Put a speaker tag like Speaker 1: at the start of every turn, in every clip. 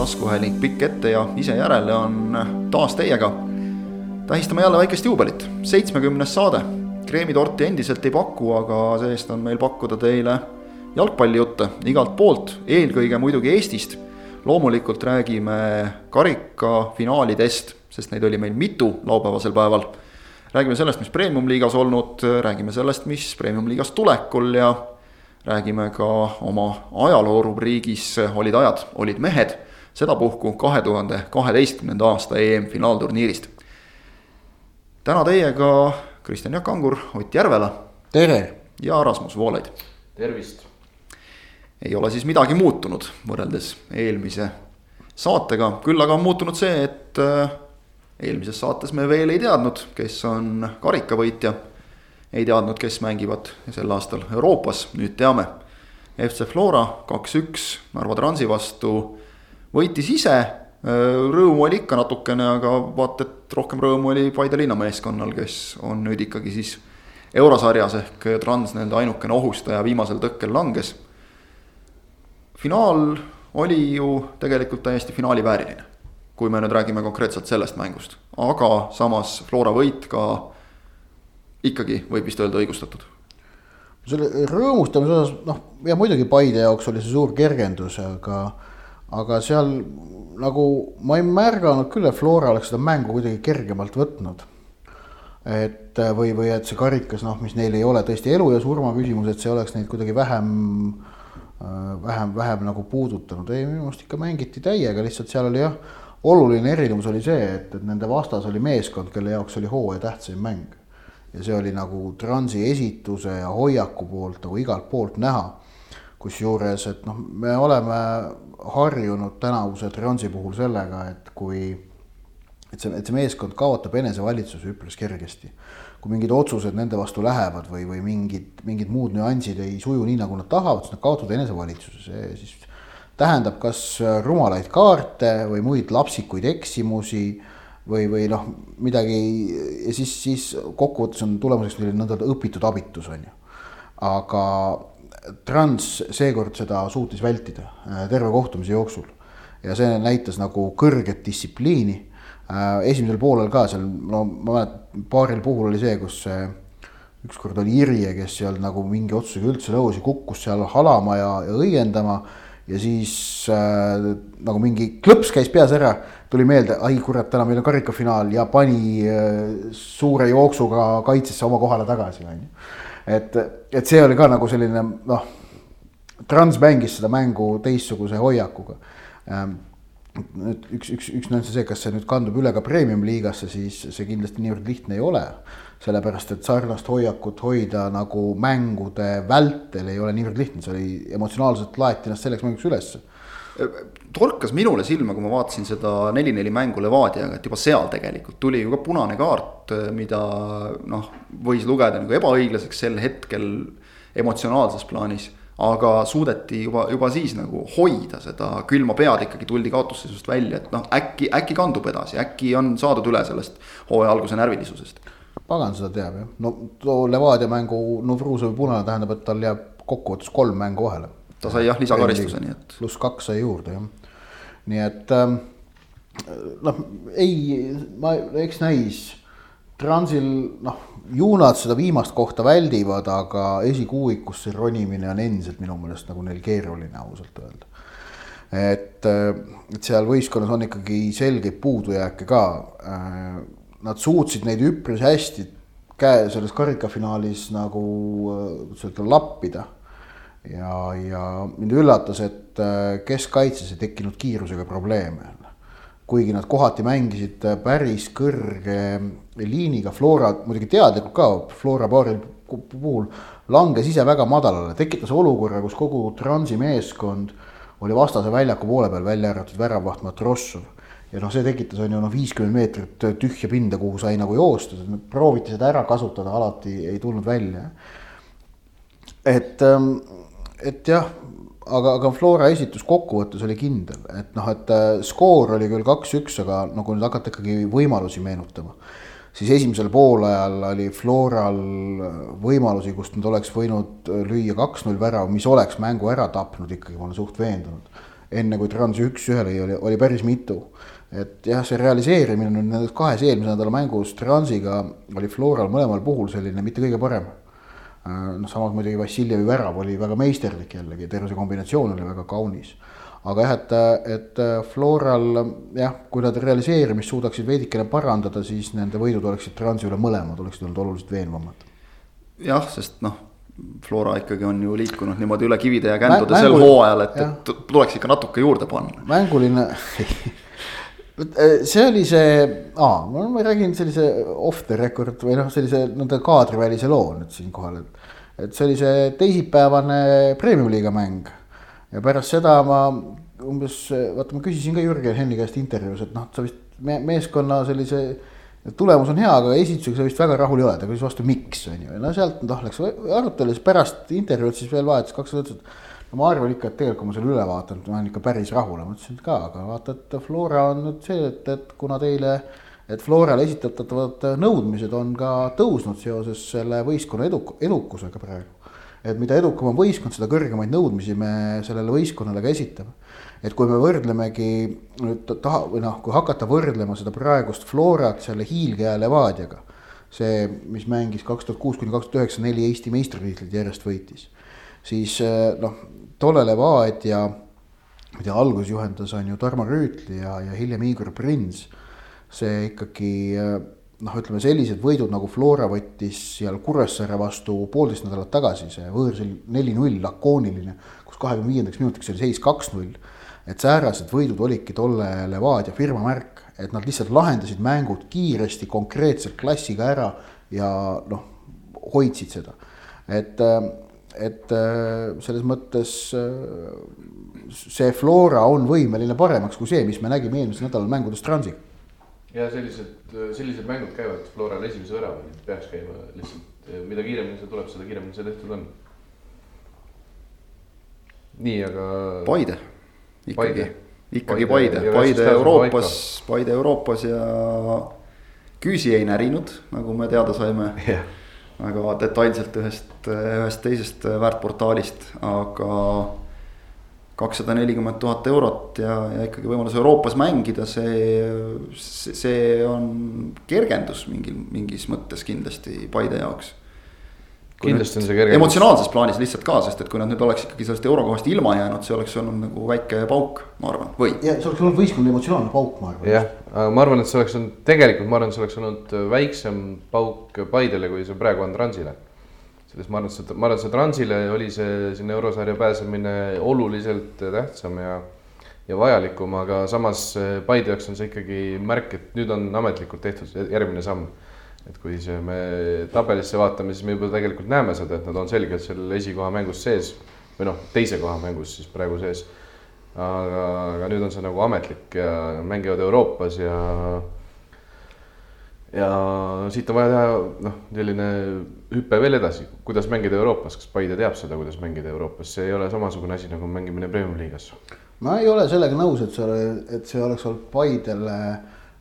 Speaker 1: taskuhääling pikk ette ja ise järele on taas teiega. tähistame jälle väikest juubelit, seitsmekümnes saade. kreemitorti endiselt ei paku, aga see-eest on meil pakkuda teile jalgpallijutte igalt poolt, eelkõige muidugi Eestist. loomulikult räägime karikafinaalidest, sest neid oli meil mitu laupäevasel päeval. räägime sellest, mis premium-liigas olnud, räägime sellest, mis premium-liigas tulekul ja räägime ka oma ajaloo rubriigis olid ajad, olid mehed, sedapuhku kahe tuhande kaheteistkümnenda aasta EM-finaalturniirist. täna teiega Kristjan Jaak Angur, Ott Järvela.
Speaker 2: tere!
Speaker 1: ja Rasmus Voolaid.
Speaker 3: tervist!
Speaker 1: ei ole siis midagi muutunud võrreldes eelmise saatega, küll aga on muutunud see, et äh, eelmises saates me veel ei teadnud, kes on karikavõitja ei teadnud, kes mängivad sel aastal Euroopas, nüüd teame. FC Flora kaks-üks Narva Transi vastu võitis ise. Rõõmu oli ikka natukene, aga vaata, et rohkem rõõmu oli Paide linna meeskonnal, kes on nüüd ikkagi siis eurosarjas ehk Trans nende ainukene ohustaja viimasel tõkkel langes. finaal oli ju tegelikult täiesti finaali vääriline, kui me nüüd räägime konkreetselt sellest mängust, aga samas Flora võit ka ikkagi võib vist öelda õigustatud.
Speaker 2: selle rõõmustamise osas noh, ja muidugi Paide jaoks oli see suur kergendus, aga, aga seal nagu ma ei märganud küll, et Flora oleks seda mängu kuidagi kergemalt võtnud. et või, või et see karikas, noh, mis neil ei ole tõesti elu ja surma küsimus, et see oleks neid kuidagi vähem vähem, vähem nagu puudutanud, ei minu meelest ikka mängiti täiega, lihtsalt seal oli jah, oluline erinevus oli see, et, et nende vastas oli meeskond, kelle jaoks oli hooaja tähtsaim mäng ja see oli nagu Transi esituse ja hoiaku poolt nagu igalt poolt näha. kusjuures, et noh, me oleme harjunud tänavuse Transi puhul sellega, et kui, et see, et see meeskond kaotab enesevalitsuse üpris kergesti. kui mingid otsused nende vastu lähevad või, või mingid, mingid muud nüansid ei suju nii, nagu nad tahavad, siis nad kaotavad enesevalitsuse, see siis tähendab kas rumalaid kaarte või muid lapsikuid eksimusi või, või noh, midagi ja siis, siis kokkuvõttes on tulemuseks neil nõnda õpitud abitus, on ju. aga Trans seekord seda suutis vältida äh, terve kohtumise jooksul ja see näitas nagu kõrget distsipliini. Äh, esimesel poolel ka seal, no ma mäletan, paaril puhul oli see, kus ükskord oli Irje, kes seal nagu mingi otsusega üldse nõus ja kukkus seal halama ja, ja õiendama ja siis äh, nagu mingi klõps käis peas ära, tuli meelde, ai kurat, täna meil on karikafinaal ja pani äh, suure jooksuga kaitsesse oma kohale tagasi, on ju. Et, et see oli ka nagu selline noh, Trans mängis seda mängu teistsuguse hoiakuga. Ähm, nüüd üks, üks, üks nüanss on see, kas see nüüd kandub üle ka premium liigasse, siis see kindlasti niivõrd lihtne ei ole. Sellepärast et sarnast hoiakut hoida nagu mängude vältel ei ole niivõrd lihtne, see oli emotsionaalselt laeti ennast selleks mänguks ülesse
Speaker 1: torkas minule silma, kui ma vaatasin seda neli-neli mängu Levadiaga, et juba seal tegelikult tuli ju ka punane kaart, mida noh, võis lugeda nagu ebaõiglaseks sel hetkel emotsionaalses plaanis. aga suudeti juba, juba siis nagu hoida seda külma pead ikkagi tuldi kaotusseisust välja, et noh, äkki, äkki kandub edasi, äkki on saadud üle sellest hooaja alguse närvilisusest
Speaker 2: pagan seda teab jah, no too Levadia mängu Novruzovi punane tähendab, et tal jääb kokkuvõttes kolm mängu vahele.
Speaker 1: Ta sai jah lisakaristuse, nii et.
Speaker 2: pluss kaks sai juurde jah, nii et ähm, noh, ei, ma, eks näis. Transil noh, ju nad seda viimast kohta väldivad, aga esikuuikusse ronimine on endiselt minu meelest nagu neil keeruline ausalt öelda. et, äh, et seal võistkonnas on ikkagi selgeid puudujääke ka äh, nad suutsid neid üpris hästi käe selles karikafinaalis nagu seda lappida. Ja, ja mind üllatas, et äh, keskkaitses ei tekkinud kiirusega probleeme. kuigi nad kohati mängisid päris kõrge liiniga, Flora muidugi teadlikult ka, Flora paaril puhul langes ise väga madalale, tekitas olukorra, kus kogu Transi meeskond oli vastase väljaku poole peal, välja arvatud väravaht Matrossov ja noh, see tekitas on ju noh, viiskümmend meetrit tühja pinda, kuhu sai nagu joosta, prooviti seda ära kasutada, alati ei tulnud välja. et, ähm, et jah, aga, aga Flora esitus kokkuvõttes oli kindel, et noh, et äh, skoor oli küll kaks-üks, aga no kui nüüd hakata ikkagi võimalusi meenutama, siis esimesel poolajal oli Floral võimalusi, kust nad oleks võinud lüüa kaks-null värava, mis oleks mängu ära tapnud ikkagi, ma olen suht veendunud. enne kui Trans üks-ühe lõi, oli, oli päris mitu. et jah, see realiseerimine nüüd nendes kahes eelmise nädala mängus Transiga oli Floral mõlemal puhul selline mitte kõige parem. Noh, samas muidugi Vassiljevi värav oli väga meisterlik jällegi, terve see kombinatsioon oli väga kaunis aga jah, et, et Floral jah, kui nad realiseerimist suudaksid veidikene parandada, siis nende võidud oleksid Transi üle mõlemad oleksid olnud oluliselt veenvamad.
Speaker 1: jah, sest noh, Flora ikkagi on ju liikunud niimoodi üle kivide ja kändude sel hooajal, et, et tuleks ikka natuke juurde panna.
Speaker 2: mänguline see oli see, aa, ma räägin sellise off the record või noh, sellise nõnda kaadrivälise loo nüüd siinkohal, et. et see oli see teisipäevane premium-liiga mäng ja pärast seda ma umbes, vaata, ma küsisin ka Jürgen Henni käest intervjuus, et noh, sa vist me, meeskonna sellise tulemus on hea, aga esitusega sa vist väga rahul ei ole, ta küsis vastu, miks on ju, no sealt noh, läks arutelu, siis pärast intervjuud siis veel vahetas kaks sõna, ütles, et no ma arvan ikka, et tegelikult kui ma selle üle vaatan, ma olen ikka päris rahul, ma ütlesin ka, aga vaata, et Flora on nüüd see, et, et kuna teile, et Florale esitatavad nõudmised on ka tõusnud seoses selle võistkonna eduk-, edukusega praegu et mida edukam on võistkond, seda kõrgemaid nõudmisi me sellele võistkonnale ka esitame. et kui me võrdlemegi nüüd taha või noh, kui hakata võrdlema seda praegust Florat selle hiilgea Levadiaga. see, mis mängis kaks tuhat kuus kuni kaks tuhat üheksa neli Eesti meistritiitlit järjest võitis. Siis noh, tolle Levadia, mida alguses juhendas, on ju Tarmo Rüütli ja, ja hiljem Igor Prins. see ikkagi noh, ütleme sellised võidud nagu Flora võttis seal Kuressaare vastu poolteist nädalat tagasi, see võõrsil neli-null lakooniline, kus kahekümne viiendaks minutiks oli seis kaks-null. et säärased võidud olidki tolle Levadia firma märk, et nad lihtsalt lahendasid mängud kiiresti, konkreetselt klassiga ära ja noh, hoidsid seda. et, et selles mõttes see Flora on võimeline paremaks kui see, mis me nägime eelmisel nädalal mängudes Transiga
Speaker 3: ja sellised, sellised mängud käivad Floral esimese väravani, peaks käima lihtsalt, mida kiiremini see tuleb, seda kiiremini see tehtud on. nii, aga.
Speaker 1: Paide, ikkagi, ikkagi Paide, Paide, Paide Euroopas, Paide Euroopas ja küüsi ei närinud, nagu me teada saime yeah. Väga detailselt ühest, ühest teisest väärtportaalist, aga kakssada nelikümmend tuhat eurot ja, ja ikkagi võimalus Euroopas mängida, see, see, on kergendus mingil, mingis mõttes kindlasti Paide jaoks.
Speaker 3: Kindlasti on see kergendus.
Speaker 1: emotsionaalses plaanis lihtsalt ka, sest et kui nad nüüd oleks ikkagi sellest eurokohast ilma jäänud, see oleks olnud nagu väike pauk, ma arvan, või?
Speaker 2: ja see oleks olnud võistkonna emotsionaalne pauk, ma arvan.
Speaker 3: jah, aga ma arvan, et see oleks olnud, tegelikult ma arvan, see oleks olnud väiksem pauk Paidele, kui see praegu on Transile selles ma arvan, et see, ma arvan, et see Transile oli see sinna eurosarja pääsemine oluliselt tähtsam ja ja vajalikum, aga samas Paide jaoks on see ikkagi märk, et nüüd on ametlikult tehtud järgmine samm. Et kui see me tabelisse vaatame, siis me juba tegelikult näeme seda, et nad on selgelt seal esikoha mängus sees või noh, teise koha mängus siis praegu sees. aga, aga nüüd on see nagu ametlik ja mängivad Euroopas ja ja siit on vaja teha noh, selline hüpe veel edasi, kuidas mängida Euroopas, kas Paide teab seda, kuidas mängida Euroopas, see ei ole samasugune asi nagu mängimine Premium-liigas.
Speaker 2: ma ei ole sellega nõus, et see, et see oleks olnud Paidele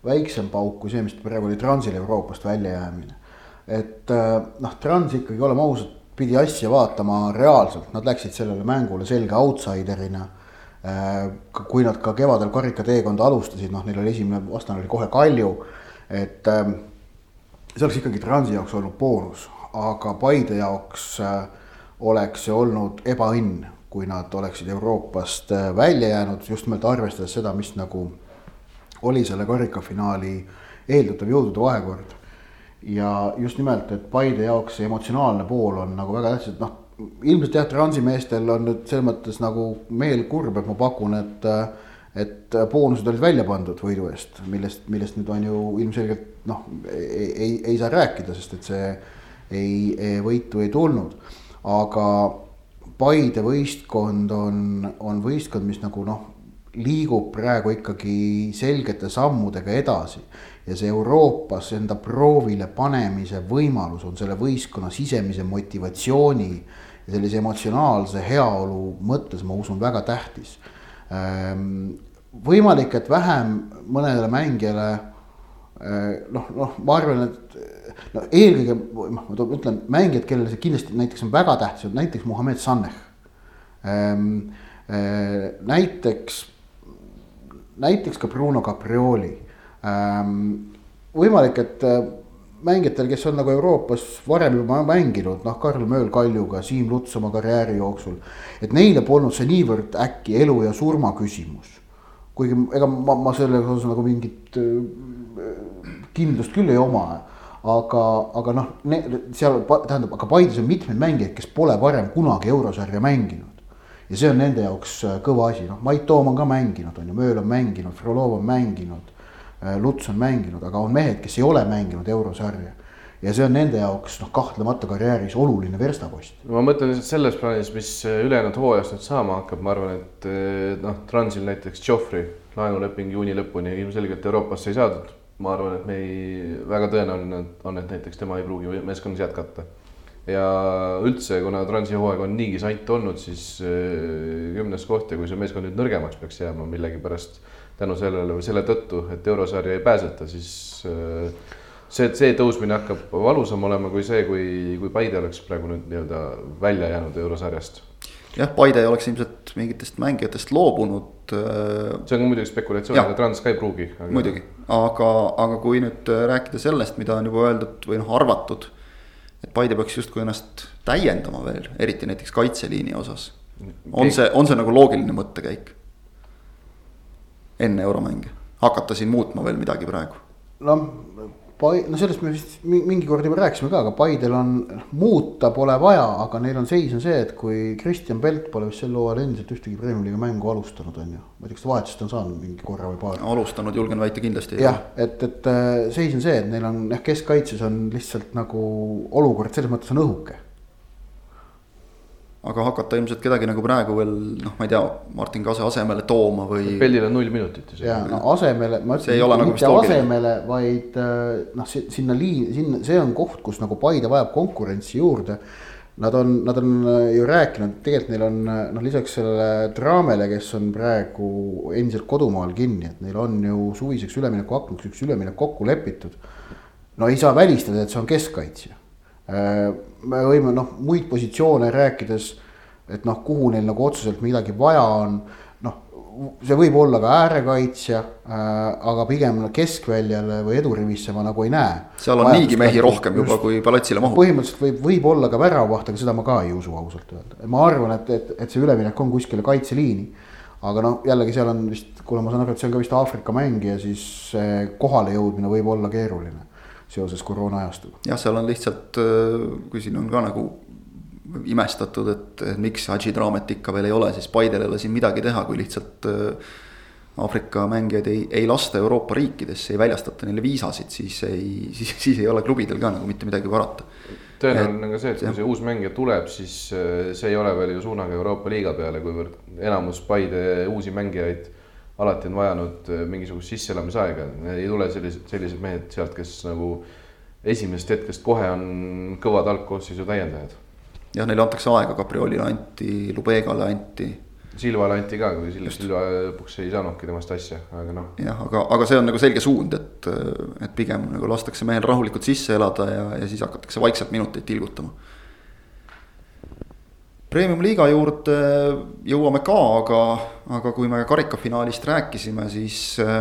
Speaker 2: väiksem pauk kui see, mis praegu oli Transil Euroopast väljajäämine. et äh, noh, Trans ikkagi, oleme ausad, pidi asja vaatama reaalselt, nad läksid sellele mängule selge outsider'ina. Äh, kui nad ka kevadel karikateekonda alustasid, noh, neil oli esimene vastane oli kohe Kalju. Et ähm, see oleks ikkagi Transi jaoks olnud boonus, aga Paide jaoks äh, oleks see olnud ebaõnn, kui nad oleksid Euroopast välja jäänud, just nimelt arvestades seda, mis nagu oli selle karikafinaali eeldatav jõudude vahekord. ja just nimelt, et Paide jaoks see emotsionaalne pool on nagu väga tähtis, et noh, ilmselt jah, Transi meestel on nüüd selles mõttes nagu meel kurb, et ma pakun, et et boonused olid välja pandud võidu eest, millest, millest nüüd on ju ilmselgelt noh, ei, ei, ei saa rääkida, sest et see ei, ei, võitu ei tulnud. aga Paide võistkond on, on võistkond, mis nagu noh, liigub praegu ikkagi selgete sammudega edasi. ja see Euroopas enda proovile panemise võimalus on selle võistkonna sisemise motivatsiooni ja sellise emotsionaalse heaolu mõttes, ma usun, väga tähtis Ehm, võimalik, et vähem mõnele mängijale noh, noh, ma arvan, et no eelkõige noh, ma ütlen mängijad, kellele see kindlasti näiteks on väga tähtis, näiteks Muhamed Saneh. Ehm, näiteks, näiteks ka Bruno Caprioli. Ehm, võimalik, et mängijatel, kes on nagu Euroopas varem juba mänginud, noh, Karl Mööl Kaljuga, Siim Luts oma karjääri jooksul. et neile polnud see niivõrd äkki elu ja surma küsimus. kuigi ega ma, ma selles osas nagu mingit kindlust küll ei oma. aga, aga noh, seal tähendab, aga Paides on mitmeid mängijaid, kes pole varem kunagi eurosarja mänginud. Ja see on nende jaoks kõva asi, noh, Mait Toom on ka mänginud, on ju, Mööl on mänginud, Frolov on mänginud Äh, Luts on mänginud, aga on mehed, kes ei ole mänginud eurosarja. ja see on nende jaoks noh, kahtlemata karjääris oluline verstapost.
Speaker 3: ma mõtlen lihtsalt selles plaanis, mis äh, ülejäänud hooajast nüüd saama hakkab, ma arvan, et äh, noh, Transil näiteks Joffrey laenuleping juuni lõpuni ilmselgelt Euroopasse ei saadud. ma arvan, et me ei, väga tõenäoline on, et näiteks tema ei pruugi meeskonnas jätkata ja üldse, kuna Transi hooaeg on niigi sant olnud, siis kümnes koht ja kui see meeskond nüüd nõrgemaks peaks jääma millegipärast tänu sellele või selle tõttu, et eurosarja ei pääseta, siis äh, see, see tõusmine hakkab valusam olema kui see, kui, kui Paide oleks praegu nüüd nii-öelda välja jäänud eurosarjast.
Speaker 1: jah, Paide ei oleks ilmselt mingitest mängijatest loobunud.
Speaker 3: Äh, see on muidugi spekulatsioon, aga Trans ka ei pruugi
Speaker 1: aga.... muidugi, aga, aga kui nüüd rääkida sellest, mida on juba öeldud või noh, arvatud. Et Paide peaks justkui ennast täiendama veel, eriti näiteks kaitseliini osas. on see, on see nagu loogiline mõttekäik? enne euromänge, hakata siin muutma veel midagi praegu?
Speaker 2: noh, no sellest me vist mingi kord juba rääkisime ka, aga Paidel on, muuta pole vaja, aga neil on seis on see, et kui Kristjan Pelt pole vist sel hooajal endiselt ühtegi Premiumi-liiga mängu alustanud, on ju. ma ei tea, kas ta vahetust on saanud mingi korra või paar.
Speaker 1: alustanud, julgen väita kindlasti.
Speaker 2: jah, et, et äh, seis on see, et neil on jah, keskkaitses on lihtsalt nagu olukord selles mõttes on õhuke
Speaker 1: aga hakata ilmselt kedagi nagu praegu veel noh, ma ei tea, Martin Kase asemele tooma või.
Speaker 3: Peldil on null minutit.
Speaker 2: ja no asemele, ma ütlen, nagu mitte asemele, vaid äh, noh, sinna liin, sinna, see on koht, kus nagu Paide vajab konkurentsi juurde. Nad on, nad on äh, ju rääkinud, tegelikult neil on äh, noh, lisaks sellele Draamele, kes on praegu endiselt kodumaal kinni, et neil on ju suviseks üleminekuaknaks üks üleminek kokku lepitud. no ei saa välistada, et see on keskkaitsja me võime noh, muid positsioone rääkides, et noh, kuhu neil nagu otseselt midagi vaja on. noh, see võib olla ka äärekaitsja äh,, aga pigem keskväljale või edurivisse ma nagu ei näe.
Speaker 1: seal on niigi mehi rohkem juba, kui pallatsile mahub.
Speaker 2: põhimõtteliselt võib, võib olla ka väravavaht, aga seda ma ka ei usu ausalt öelda, ma arvan, et, et, et see üleminek on kuskile kaitseliini aga noh, jällegi seal on vist, kuna ma saan aru, et see on ka vist Aafrika mängija, siis kohale jõudmine võib olla keeruline seoses koroona ajastuga.
Speaker 1: jah, seal on lihtsalt, äh, kui siin on ka nagu imestatud, et miks Hadži Draamet ikka veel ei ole, siis Paidel ei ole siin midagi teha, kui lihtsalt äh, Aafrika mängijaid ei, ei lasta Euroopa riikidesse, ei väljastata neile viisasid, siis ei, siis, siis ei ole klubidel ka nagu mitte midagi parata.
Speaker 3: tõenäoline on ka see, et kui see uus mängija tuleb, siis äh, see ei ole veel ju suunaga Euroopa liiga peale, kuivõrd enamus Paide uusi mängijaid alati on vajanud äh, mingisugust sisseelamisaega, ei tule sellised, sellised mehed sealt, kes nagu esimesest hetkest kohe on kõvad algkoosseisu täiendajad.
Speaker 1: jah, neile antakse aega, Capriolile anti, Lubegale anti.
Speaker 3: Silvale anti ka, kui Silva, Silva lõpuks ei saanudki temast asja, aga noh.
Speaker 1: jah, aga, aga see on nagu selge suund, et, et pigem nagu lastakse mehel rahulikult sisse elada ja, ja siis hakatakse vaikselt minuteid tilgutama Premium-liiga juurde jõuame ka, aga, aga kui me karikafinaalist rääkisime, siis äh,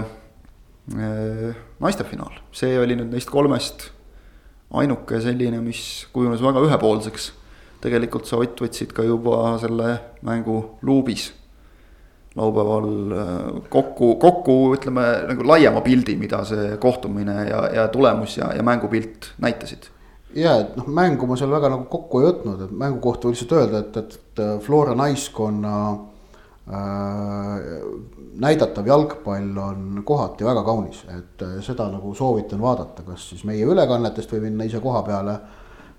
Speaker 1: äh, naistefinaal, see oli nüüd neist kolmest ainuke selline, mis kujunes väga ühepoolseks. tegelikult sa Ott võtsid ka juba selle mängu luubis laupäeval äh, kokku, kokku ütleme nagu laiema pildi, mida see kohtumine ja, ja tulemus ja, ja mängupilt näitasid
Speaker 2: ja et noh, mängu ma seal väga nagu kokku ei võtnud, et mängu kohta võib lihtsalt öelda, et, et, et Flora naiskonna äh, näidatav jalgpall on kohati väga kaunis, et äh, seda nagu soovitan vaadata, kas siis meie ülekannetest või minna ise koha peale,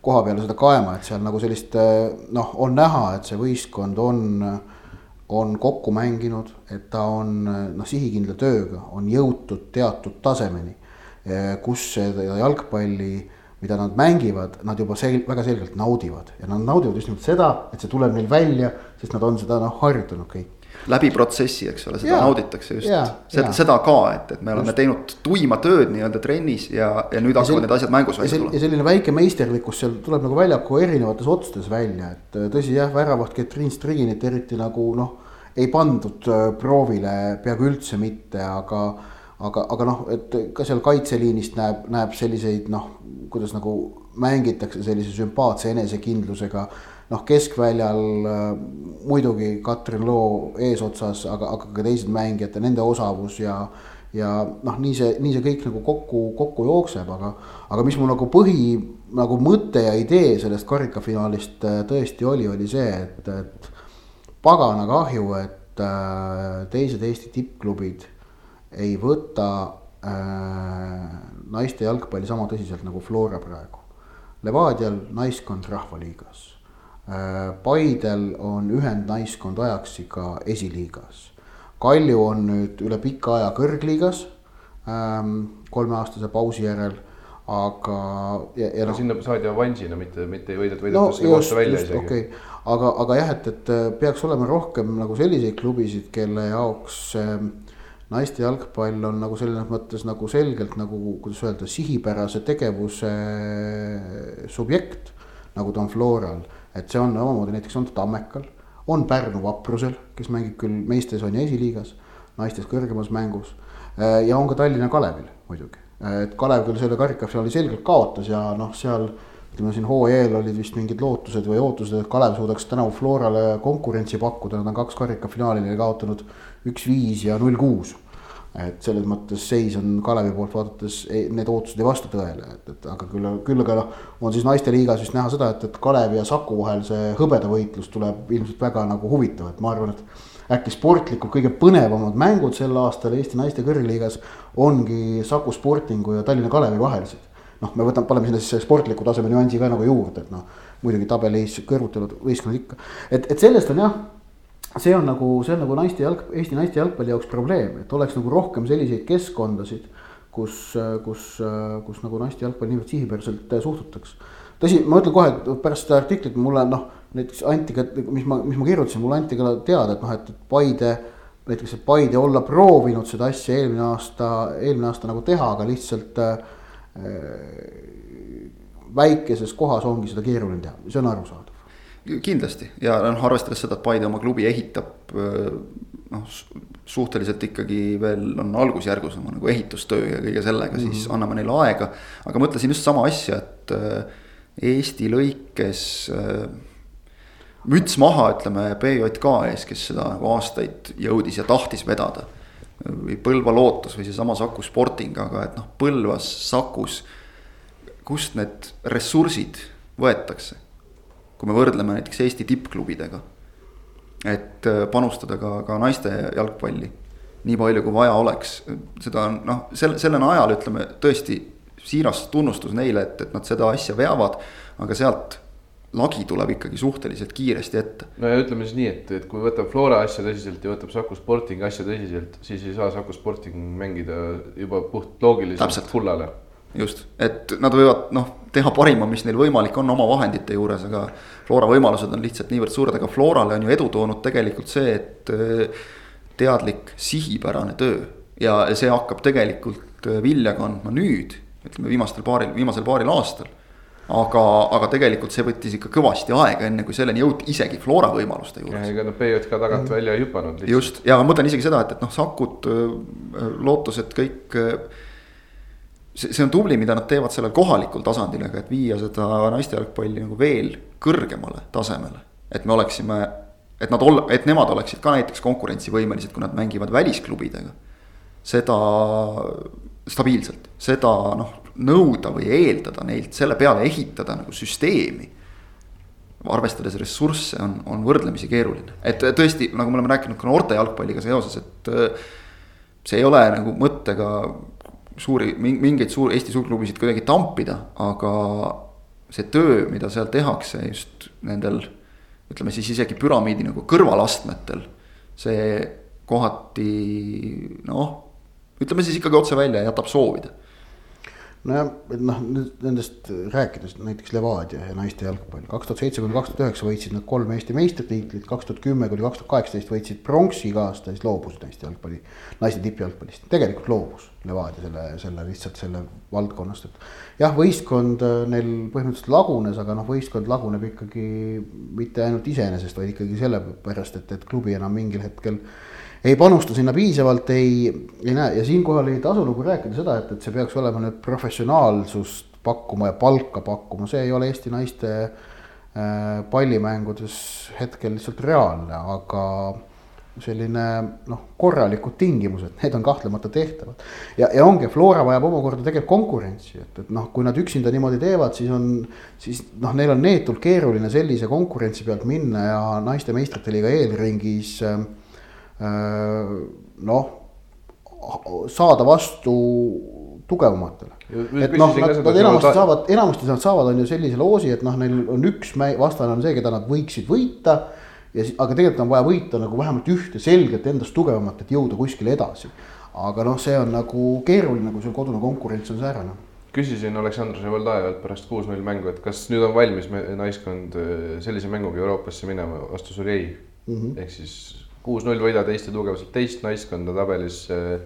Speaker 2: koha peale seda kaema, et seal nagu sellist äh, noh, on näha, et see võistkond on, on kokku mänginud, et ta on noh, sihikindla tööga on jõutud teatud tasemeni, kus seda jalgpalli mida nad mängivad, nad juba sel-, väga selgelt naudivad ja nad naudivad just nimelt seda, et see tuleb neil välja, sest nad on seda noh harjutanud kõik.
Speaker 1: läbi protsessi, eks ole, seda
Speaker 2: Jaa.
Speaker 1: nauditakse just. Seda, seda ka, et, et me oleme teinud tuima tööd nii-öelda trennis ja, ja nüüd hakkavad need asjad mängus
Speaker 2: ja
Speaker 1: välja
Speaker 2: sel- ja
Speaker 1: tulema.
Speaker 2: selline väike meisterlikkus seal tuleb nagu väljaku erinevates otsustes välja, et äh, tõsi jah, väravat Ketrin Striginit eriti nagu noh, ei pandud äh, proovile peaaegu üldse mitte, aga aga, aga noh, et ka seal kaitseliinist näeb, näeb selliseid noh, kuidas nagu mängitakse sellise sümpaatse enesekindlusega. noh, keskväljal äh, muidugi Katrin Loo eesotsas, aga, aga ka teised mängijad ja nende osavus ja ja noh, nii see, nii see kõik nagu kokku, kokku jookseb, aga, aga mis mu nagu põhi nagu mõte ja idee sellest karikafinaalist äh, tõesti oli, oli see, et, et pagana kahju, et äh, teised Eesti tippklubid ei võta äh, naiste jalgpalli sama tõsiselt nagu Flora praegu. Levadial naiskond Rahvaliigas äh,. Paidel on ühendnaiskond Ajaxi ka esiliigas. Kalju on nüüd üle pika aja kõrgliigas ähm, kolmeaastase pausi järel, aga ja, ja
Speaker 3: no
Speaker 2: noh
Speaker 3: sinna saadi avansina, mitte, mitte ei võidetud,
Speaker 2: no just,
Speaker 3: koostöö välja isegi
Speaker 2: okei okay., aga, aga jah, et, et äh, peaks olema rohkem nagu selliseid klubisid, kelle jaoks äh, naiste jalgpall on nagu selles mõttes nagu selgelt nagu, kuidas öelda, sihipärase tegevuse subjekt. nagu ta on Floral, et see on omamoodi näiteks on ta Tammekal, on Pärnu Vaprusel, kes mängib küll meestes on ju esiliigas, naistes kõrgemas mängus. äh, ja on ka Tallinna Kalevil muidugi, et Kalev küll selle karikafinaali selgelt kaotas ja noh, seal ütleme siin hooaja eel olid vist mingid lootused või ootused, et Kalev suudaks tänavu Florale konkurentsi pakkuda, nad on kaks karikafinaali neile kaotanud üks-viis ja null-kuus. et selles mõttes seis on Kalevi poolt vaadates, need ootused ei vasta tõele, et, et aga küll, küll aga noh. on siis naisteliigas vist näha seda, et, et Kalevi ja Saku vahel see hõbedavõitlus tuleb ilmselt väga nagu huvitav, et ma arvan, et äkki sportlikult kõige põnevamad mängud sel aastal Eesti naiste kõrgliigas ongi Saku Sportingu ja Tallinna Kalevi vahelised noh, me võtame, paneme sinna siis sportliku taseme nüansi ka nagu juurde, et noh, muidugi tabelis kõrvutavad võistkonnad ikka. et, et sellest on jah, see on nagu, see on nagu naiste jalg, Eesti naiste jalgpalli jaoks probleem, et oleks nagu rohkem selliseid keskkondasid, kus, kus, kus nagu naiste jalgpalli niivõrd sihipäraselt suhtutaks. tõsi, ma ütlen kohe, et pärast seda artiklit mulle noh, näiteks anti ka, mis ma, mis ma kirjutasin, mulle anti ka teada, et noh, et Paide näiteks, et Paide olla proovinud seda asja eelmine aasta, eelmine aasta nagu teha, aga lihtsalt äh, väikeses kohas ongi seda keeruline teha, see on arusaadav.
Speaker 1: Kindlasti ja noh, arvestades seda, et Paide oma klubi ehitab noh, suhteliselt ikkagi veel on algusjärgus oma nagu ehitustöö ja kõige sellega mm, -hmm. siis anname neile aega. aga mõtlesin just sama asja, et Eesti lõikes müts maha, ütleme BJK ees, kes seda nagu aastaid jõudis ja tahtis vedada. või Põlva Lootus või seesama Saku Sporting, aga et noh, Põlvas, Sakus, kust need ressursid võetakse? Kui me võrdleme näiteks Eesti tippklubidega. et panustada ka, ka naiste jalgpalli nii palju, kui vaja oleks, seda on noh, selle, selle najal ütleme tõesti siiras tunnustus neile, et, et nad seda asja veavad, aga sealt lagi tuleb ikkagi suhteliselt kiiresti ette.
Speaker 3: no ja ütleme siis nii, et, et kui võtab Flora asja tõsiselt ja võtab Saku Sporting asja tõsiselt, siis ei saa Saku Sporting mängida juba puht loogiliselt fullale.
Speaker 1: just, et nad võivad noh, teha parima, mis neil võimalik on oma vahendite juures, aga Flora võimalused on lihtsalt niivõrd suured, aga Florale on ju edu toonud tegelikult see, et teadlik sihipärane töö ja see hakkab tegelikult vilja kandma nüüd, ütleme viimastel paaril, viimasel paaril aastal aga, aga tegelikult see võttis ikka kõvasti aega, enne kui selleni jõuti isegi Flora võimaluste juures.
Speaker 3: ega nad BJK tagant mm. välja ei hüpanud.
Speaker 1: just ja ma mõtlen isegi seda, et, et noh, Sakud, lootused kõik. See, see on tubli, mida nad teevad sellel kohalikul tasandil, aga et viia seda naiste jalgpalli nagu veel kõrgemale tasemele. et me oleksime, et nad olla, et nemad oleksid ka näiteks konkurentsivõimelised, kui nad mängivad välisklubidega. seda stabiilselt, seda noh nõuda või eeldada neilt, selle peale ehitada nagu süsteemi. arvestades ressursse on, on võrdlemisi keeruline, et tõesti, nagu me oleme rääkinud ka noorte jalgpalliga seoses, et. see ei ole nagu mõttega suuri, mingeid suuri Eesti suurklubisid kuidagi tampida, aga see töö, mida seal tehakse just nendel. ütleme siis isegi püramiidi nagu kõrvalastmetel, see kohati noh, ütleme siis ikkagi otse välja, jätab soovida
Speaker 2: nojah, et noh, nendest rääkides näiteks Levadia ja naiste jalgpall, kaks tuhat seitse kuni kaks tuhat üheksa võitsid nad kolm Eesti meistritiitlit, kaks tuhat kümme kuni kaks tuhat kaheksateist võitsid pronksi iga aasta, siis loobusid naiste jalgpalli, naiste tippjalgpallist, tegelikult loobus Levadia selle, selle lihtsalt selle valdkonnast, et jah, võistkond äh, neil põhimõtteliselt lagunes, aga noh, võistkond laguneb ikkagi mitte ainult iseenesest, vaid ikkagi sellepärast, et, et klubi enam mingil hetkel ei panusta sinna piisavalt, ei, ei näe ja siinkohal ei tasu nagu rääkida seda, et, et see peaks olema nüüd professionaalsust pakkuma ja palka pakkuma, see ei ole Eesti naiste äh, pallimängudes hetkel lihtsalt reaalne, aga selline noh, korralikud tingimused, need on kahtlemata tehtavad. ja, ja ongi, Flora vajab omakorda tegelikult konkurentsi, et, et noh, kui nad üksinda niimoodi teevad, siis on, siis noh, neil on neetult keeruline sellise konkurentsi pealt minna ja naiste meistrite liiga eelringis Äh, noh, saada vastu tugevamatele. et noh, nad, nad enamasti saavad, enamasti nad saavad, on ju sellise loosi, et noh, neil on üks vastane on see, keda nad võiksid võita. ja siis, aga tegelikult on vaja võita nagu vähemalt ühte selgelt endast tugevamat, et jõuda kuskile edasi. aga noh, see on nagu keeruline, kui sul kodune konkurents on säärane
Speaker 3: küsisin Aleksandr Ževoldajevalt pärast kuus-null mängu, et kas nüüd on valmis naiskond äh, sellise mänguga Euroopasse minema, vastus oli ei mm -hmm.. ehk siis kuus-null võidad Eesti tugevuselt teist naiskonda tabelis äh,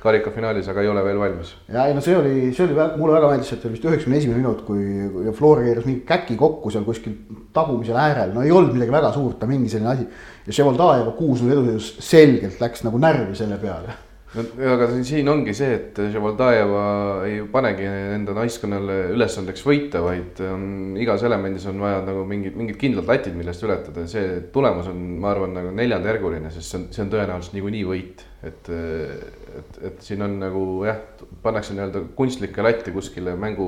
Speaker 3: karikafinaalis, aga ei ole veel valmis.
Speaker 2: ja ei no see oli, see oli, mulle väga meeldis, et see oli vist üheksakümne esimene minut, kui Flora keeras mingi käki kokku seal kuskil tagumisel äärel, no ei olnud midagi väga suurt, aga mingi selline asi. ja Ševoldajev kuus-null edusõidus selgelt läks nagu närvi selle peale
Speaker 3: no aga siin ongi see, et Ževaldajeva ei panegi enda naiskonnale ülesandeks võita, vaid on igas elemendis on vaja nagu mingid, mingid kindlad latid, millest ületada ja see tulemus on, ma arvan, nagu neljandajärguline, sest see on, see on tõenäoliselt niikuinii võit. et, et, et siin on nagu jah, pannakse nii-öelda kunstlikke latte kuskile mängu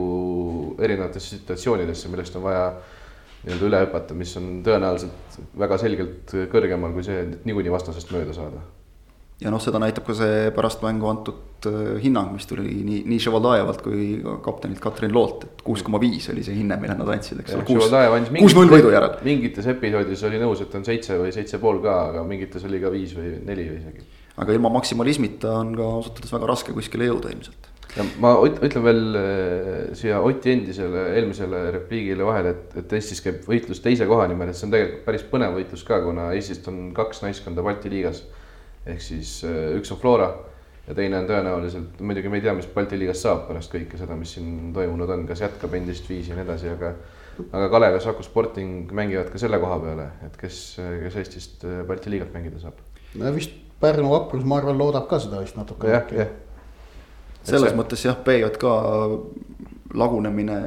Speaker 3: erinevatesse situatsioonidesse, millest on vaja nii-öelda üle hüpata, mis on tõenäoliselt väga selgelt kõrgemal kui see, et niikuinii vastasest mööda saada
Speaker 1: ja noh, seda näitab ka see pärast mängu antud äh, hinnang, mis tuli nii, nii Ševaldajevalt kui ka kaptenilt Katrin Loolt, et kuus koma viis oli see hinne, mille nad andsid, eks ole. kuus-null võidu järel.
Speaker 3: mingites episoodides oli nõus, et on seitse või seitse pool ka, aga mingites oli ka viis või neli või isegi.
Speaker 1: aga ilma maksimalismita on ka ausalt öeldes väga raske kuskile jõuda ilmselt.
Speaker 3: ja ma ütlen veel äh, siia Oti endisele eelmisele repliigile vahele, et, et Eestis käib võitlus teise koha nimel, et see on tegelikult päris põnev võitlus ka, kuna Eestist on kaks naiskonda Balti liigas ehk siis äh, üks on Flora ja teine on tõenäoliselt, muidugi me ei tea, mis Balti liigas saab pärast kõike seda, mis siin toimunud on, kas jätkab endist viisi ja nii edasi, aga aga Kalev ja Saku Sporting mängivad ka selle koha peale, et kes, kes Eestist äh, Balti liigat mängida saab.
Speaker 2: no vist Pärnu vaprus, ma arvan, loodab ka seda vist natuke.
Speaker 3: jah, jah.
Speaker 1: selles see... mõttes jah, BJK lagunemine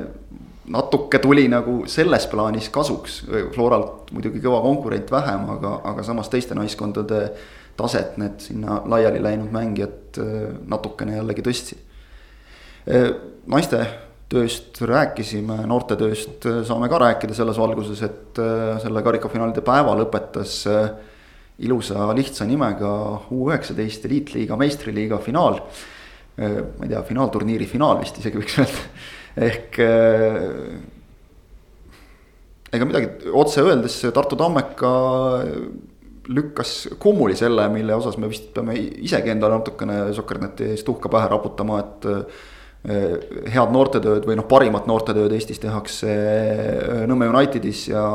Speaker 1: natuke tuli nagu selles plaanis kasuks, Floralt muidugi kõva konkurent vähem, aga, aga samas teiste naiskondade taset need sinna laiali läinud mängijad äh, natukene jällegi tõstsid. Äh, naiste tööst rääkisime, noortetööst äh, saame ka rääkida selles valguses, et selle karikafinaalide päeva lõpetas ilusa lihtsa nimega U üheksateist eliitliiga meistriliiga finaal. ma ei tea, finaalturniiri finaal vist isegi võiks öelda, ehk ega midagi otse öeldes Tartu Tammeka lükkas kummuli selle, mille osas me vist peame isegi endale natukene Sokkerneti eest uhka pähe raputama, et eh, head noortetööd või noh, parimat noortetööd Eestis tehakse eh, Nõmme Unitedis ja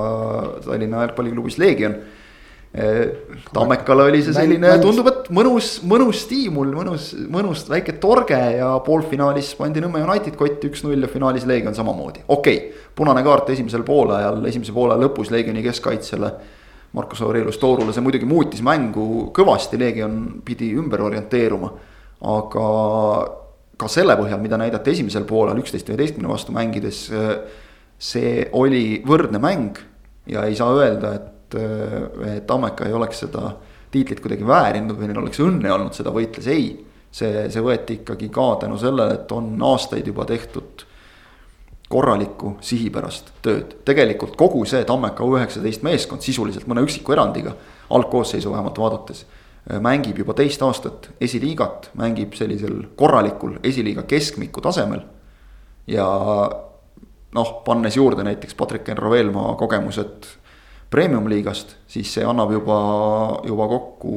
Speaker 1: Tallinna jalgpalliklubis Leegion. Eh, Tammekale oli see selline, tundub, et mõnus, mõnus stiimul, mõnus, mõnus väike torge ja poolfinaalis pandi Nõmme United kotti üks-null ja finaalis Leegion samamoodi, okei okay,. punane kaart esimesel poolajal, esimese poole lõpus Leegioni keskkaitsele Markus Aurelius Toorule, see muidugi muutis mängu kõvasti, Leegion pidi ümber orienteeruma. aga ka selle põhjal, mida näidati esimesel poolel üksteist üheteistkümne vastu mängides. see oli võrdne mäng ja ei saa öelda, et, et Tammeka ei oleks seda tiitlit kuidagi väärinud või neil oleks õnne olnud seda võitles, ei. see, see võeti ikkagi ka tänu sellele, et on aastaid juba tehtud korralikku sihipärast tööd. tegelikult kogu see Tammeka U19 meeskond sisuliselt mõne üksiku erandiga, algkoosseisu vähemalt vaadates, mängib juba teist aastat esiliigat, mängib sellisel korralikul esiliiga keskmiku tasemel. ja noh, pannes juurde näiteks Patrick Enro-Veelmaa kogemused premium-liigast, siis see annab juba, juba kokku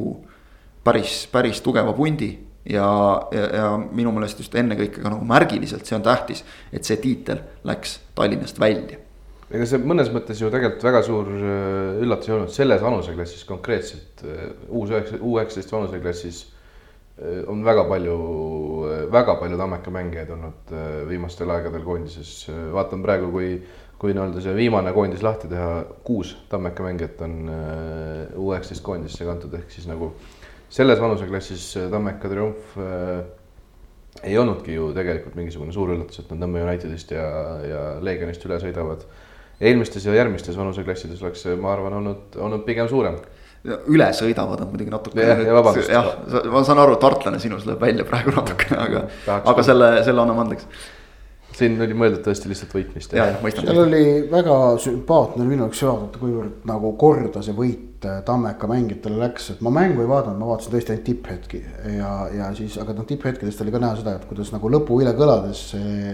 Speaker 1: päris, päris tugeva pundi ja, ja, ja minu meelest just ennekõike ka nagu märgiliselt, see on tähtis, et see tiitel läks Tallinnast välja.
Speaker 3: Ega see mõnes mõttes ju tegelikult väga suur äh, üllatus ei olnud selles vanuseklassis konkreetselt, äh, uus üheksa, U üheksateist vanuseklassis äh, on väga palju, väga palju Tammeka mängijaid olnud viimastel aegadel koondises, vaatan praegu, kui, kui nii-öelda see viimane koondis lahti teha, kuus Tammeka mängijat on U üheksateist koondisse kantud, ehk siis nagu selles vanuseklassis Tammeka triumf ei olnudki ju tegelikult mingisugune suur üllatus, et nad Nõmme Unitedist ja, ja Leegionist üle sõidavad eelmistes ja järgmistes vanuseklassides oleks see, ma arvan, olnud, olnud pigem suurem.
Speaker 1: üle sõidavad on muidugi natuke.
Speaker 3: jah, ja
Speaker 1: jah, ma saan aru, tartlane sinus lööb välja praegu natukene, aga, aga selle, selle anname andeks
Speaker 3: siin oli mõeldud tõesti lihtsalt võitmist.
Speaker 2: seal oli väga sümpaatne minu jaoks vaadata, kuivõrd nagu korda see võit äh, Tammeka mängijatele läks, et ma mängu ei vaadanud, ma vaatasin tõesti ainult tipphetki ja, ja siis, aga noh, tipphetkedest oli ka näha seda, et kuidas nagu lõpuhile kõlades see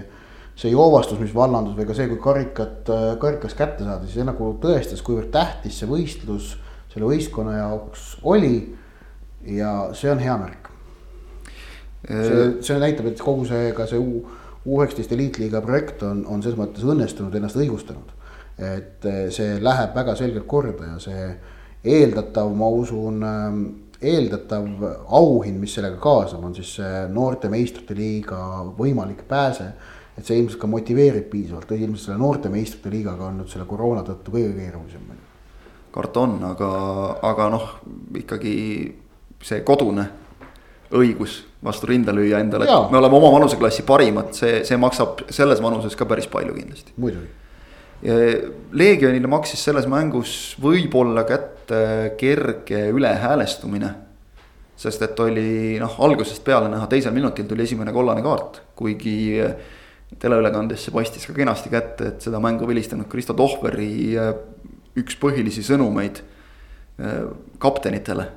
Speaker 2: see joovastus, mis vallandus või ka see, kui karikat, karikas kätte saada, siis see nagu tõestas, kuivõrd tähtis see võistlus selle võistkonna jaoks oli. ja see on hea märk. see, see näitab, et kogu see, ka see U, U19 eliitliiga projekt on, on selles mõttes õnnestunud, ennast õigustanud. et see läheb väga selgelt korda ja see eeldatav, ma usun eeldatav auhind, mis sellega kaasneb, on siis noorte meistrite liiga võimalik pääse et see ilmselt ka motiveerib piisavalt, ilmselt selle noorte meistrite liigaga on nüüd selle koroona tõttu kõige keerulisem.
Speaker 1: karta on, aga, aga noh, ikkagi see kodune õigus vastu rinda lüüa endale, et me oleme oma vanuseklassi parimad, see, see maksab selles vanuses ka päris palju kindlasti.
Speaker 2: muidugi.
Speaker 1: Leegionile maksis selles mängus võib-olla kätte kerge ülehäälestumine. sest et oli noh, algusest peale näha, teisel minutil tuli esimene kollane kaart, kuigi teleülekandes see paistis ka kenasti kätte, et seda mängu vilistanud Kristo Tohveri äh, üks põhilisi sõnumeid äh, kaptenitele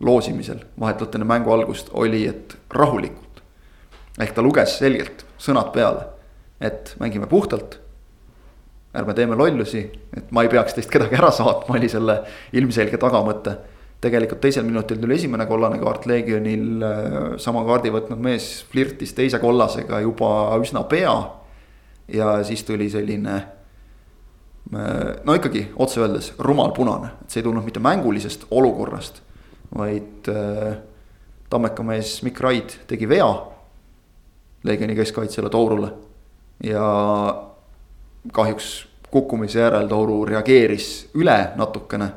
Speaker 1: loosimisel vahetult enne mängu algust oli, et rahulikult. ehk ta luges selgelt sõnad peale, et mängime puhtalt. Ärme teeme lollusi, et ma ei peaks teist kedagi ära saatma, oli selle ilmselge tagamõte tegelikult teisel minutil tuli esimene kollane kaart Legionil, äh, sama kaardi võtnud mees flirtis teise kollasega juba üsna pea. ja siis tuli selline äh, no ikkagi otse öeldes rumal punane, et see ei tulnud mitte mängulisest olukorrast, vaid äh, Tammeka mees Mikk Raid tegi vea. Leegioni keskkaitsjale Tourule ja kahjuks kukkumise järel Touru reageeris üle natukene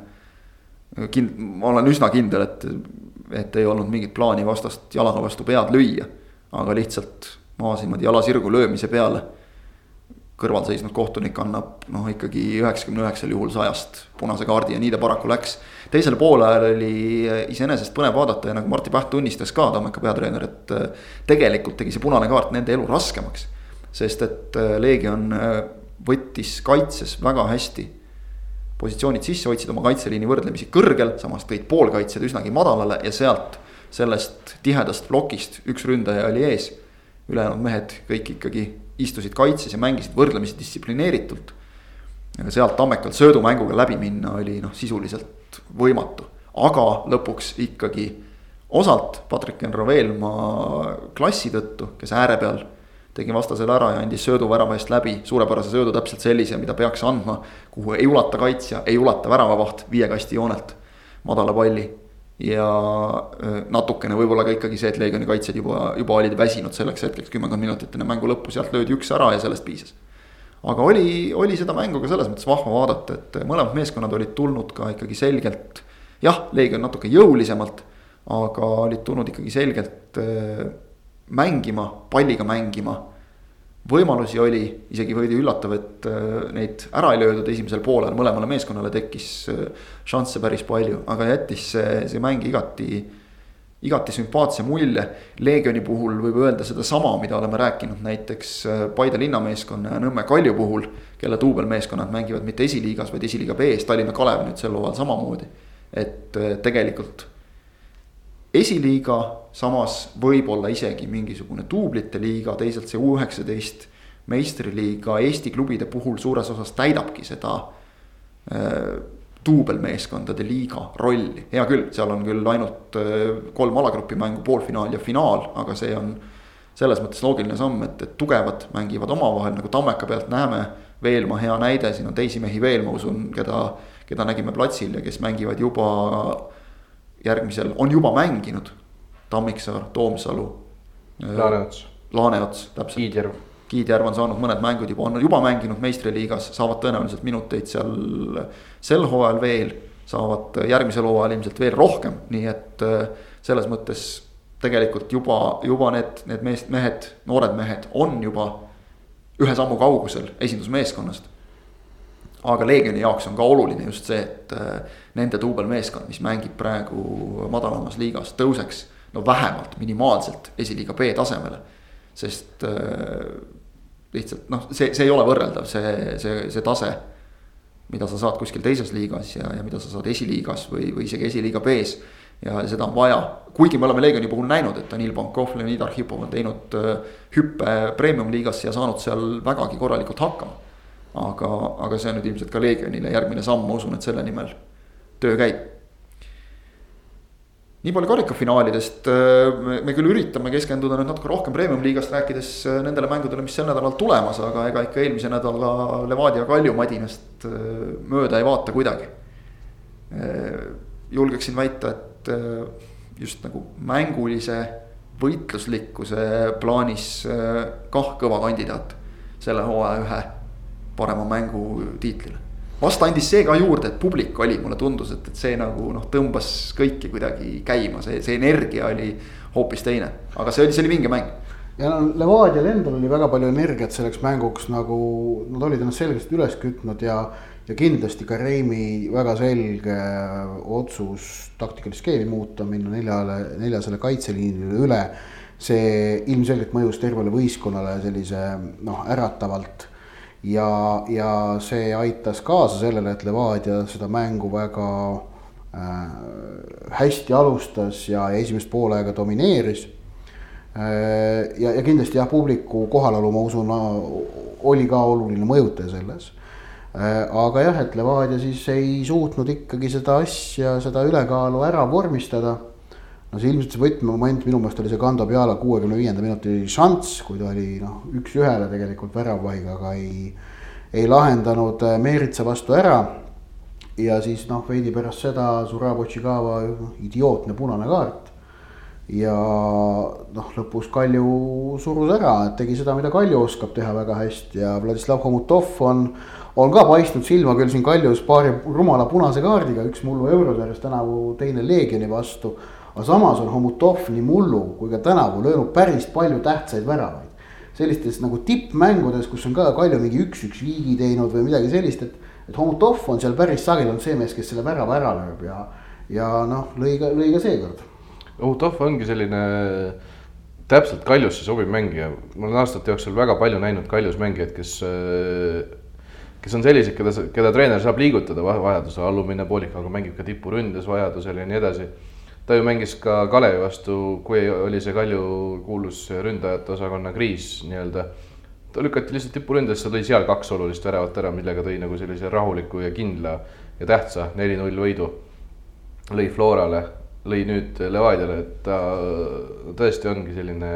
Speaker 1: kind-, ma olen üsna kindel, et, et ei olnud mingit plaani vastast jalaga vastu pead lüüa. aga lihtsalt maas niimoodi jala sirgu löömise peale. kõrval seisnud kohtunik annab noh, ikkagi üheksakümne üheksal juhul sajast punase kaardi ja nii ta paraku läks. teisel poolajal oli iseenesest põnev vaadata ja nagu Martti Päht tunnistas ka, Tammeka peatreener, et tegelikult tegi see punane kaart nende elu raskemaks. sest et äh, Leegion äh, võttis kaitses väga hästi positsioonid sisse, hoidsid oma kaitseliini võrdlemisi kõrgel, samas tõid poolkaitsjad üsnagi madalale ja sealt sellest tihedast plokist üks ründaja oli ees. ülejäänud mehed kõik ikkagi istusid kaitses ja mängisid võrdlemisi distsiplineeritult. aga sealt Tammekalt söödumänguga läbi minna oli noh, sisuliselt võimatu, aga lõpuks ikkagi osalt Patrick Enroveelmaa klassi tõttu, kes ääre peal tegi vastasele ära ja andis söödu värava eest läbi, suurepärase söödu, täpselt sellise, mida peaks andma. kuhu ei ulata kaitsja, ei ulata väravavaht viie kasti joonelt, madala palli. ja natukene võib-olla ka ikkagi see, et Leegioni kaitsjad juba, juba olid väsinud selleks hetkeks kümmekond minutit enne mängu lõppu, sealt löödi üks ära ja sellest piisas. aga oli, oli seda mängu ka selles mõttes vahva vaadata, et mõlemad meeskonnad olid tulnud ka ikkagi selgelt. jah, Leegion natuke jõulisemalt, aga olid tulnud ikkagi selgelt mängima, palliga mängima. võimalusi oli, isegi veidi üllatav, et äh, neid ära ei löödud esimesel poolel, mõlemale meeskonnale tekkis äh, šansse päris palju, aga jättis see, see mäng igati igati sümpaatse mulje. Leegioni puhul võib öelda sedasama, mida oleme rääkinud näiteks äh, Paide linnameeskonna ja Nõmme Kalju puhul. kelle duubelmeeskonnad mängivad mitte esiliigas, vaid esiliiga B-s, Tallinna Kalev nüüd sel hooajal samamoodi. et tegelikult esiliiga, samas võib-olla isegi mingisugune duublite liiga, teisalt see U üheksateist meistriliiga Eesti klubide puhul suures osas täidabki seda äh, duubelmeeskondade liiga rolli, hea küll, seal on küll ainult kolm alagrupi mängu, poolfinaal ja finaal, aga see on selles mõttes loogiline samm, et, et tugevad mängivad omavahel nagu Tammeka pealt näeme. Veelma hea näide, siin on teisi mehi veel, ma usun, keda, keda nägime platsil ja kes mängivad juba järgmisel, on juba mänginud. Tammiksaar, Toomsalu.
Speaker 3: Laaneots.
Speaker 1: Laaneots, täpselt.
Speaker 3: Kiidjärv.
Speaker 1: Kiidjärv on saanud mõned mängud juba, on juba mänginud meistriliigas, saavad tõenäoliselt minuteid seal sel hooajal veel. saavad järgmisel hooajal ilmselt veel rohkem, nii et selles mõttes tegelikult juba, juba need, need mees, mehed, noored mehed on juba ühe sammu kaugusel esindusmeeskonnast. Aga Leegioni jaoks on ka oluline just see, et äh, nende duubelmeeskond, mis mängib praegu madalamas liigas, tõuseks no vähemalt minimaalselt esiliiga B tasemele. sest äh, lihtsalt noh, see, see ei ole võrreldav, see, see, see tase mida sa saad kuskil teises liigas ja, ja mida sa saad esiliigas või, või isegi esiliiga B-s ja seda on vaja, kuigi me oleme Leegioni puhul näinud, et Danil Pankov, Leonid Arhipov on teinud äh, hüppe premium-liigasse ja saanud seal vägagi korralikult hakkama. Aga, aga see on nüüd ilmselt ka Leegionile järgmine samm, ma usun, et selle nimel töö käib. nii palju karikafinaalidest, äh, me küll üritame keskenduda nüüd natuke rohkem premium-liigast rääkides äh, nendele mängudele, mis sel nädalal tulemas, aga ega ikka eelmise nädala Levadia Kalju madinast mööda ei vaata kuidagi. julgeksin väita, et äh, just nagu mängulise võitluslikkuse plaanis äh, kah kõva kandidaat selle hooaja ühe parema mängu tiitlile. vast andis see ka juurde, et publik oli, mulle tundus, et, et see nagu noh, tõmbas kõiki kuidagi käima, see, see energia oli hoopis teine, aga see oli, see oli vinge mäng
Speaker 2: ja no Levadial endal oli väga palju energiat selleks mänguks, nagu nad olid ennast selgesti üles kütnud ja ja kindlasti ka Reimi väga selge otsus taktikalist skeemi muuta, minna neljale, neljasele kaitseliinile üle. see ilmselgelt mõjus tervele võistkonnale sellise noh, äratavalt. Ja, ja see aitas kaasa sellele, et Levadia seda mängu väga äh, hästi alustas ja, esimest poolega domineeris äh,. ja, ja kindlasti jah, publiku kohalolu, ma usun, oli ka oluline mõjutaja selles Äh, aga jah, et Levadia siis ei suutnud ikkagi seda asja, seda ülekaalu ära vormistada. No see ilmselt see võtmemoment minu meelest oli see Kando Peala kuuekümne viienda minuti šanss, kui ta oli noh, üks-ühele tegelikult väravaiga, aga ei, ei lahendanud äh, Meeritsa vastu ära. ja siis noh, veidi pärast seda Zurab Otšikava idiootne punane kaart. ja noh, lõpus Kalju surus ära, tegi seda, mida Kalju oskab teha väga hästi ja Vladislav Homutov on on ka paistnud silma küll siin Kaljus paari rumala punase kaardiga, üks mullu Eurosarjas tänavu, teine Leegioni vastu. Aga samas on Homutov nii mullu kui ka tänavu löönud päris palju tähtsaid väravaid. sellistes nagu tippmängudes, kus on ka Kalju mingi üks-üks viigi teinud või midagi sellist, et, et Homutov on seal päris sageli olnud see mees, kes selle värava ära lööb ja, ja noh, lõi ka, lõi ka seekord.
Speaker 3: Homutov ongi selline täpselt Kaljusse sobiv mängija, ma olen aastate jooksul väga palju näinud Kaljus mängijaid, kes kes on sellised, keda, keda treener saab liigutada vajaduse, allumine poolikaga mängib ka tipuründes vajadusel ja nii edasi. Ta ju mängis ka Kalevi vastu, kui oli see Kalju kuulus ründajate osakonna kriis nii-öelda. ta lükati lihtsalt tipuründesse, lõi seal kaks olulist väravat ära, millega tõi nagu sellise rahuliku ja kindla ja tähtsa neli-null võidu. lõi Florale, lõi nüüd Levadiale, et ta tõesti ongi selline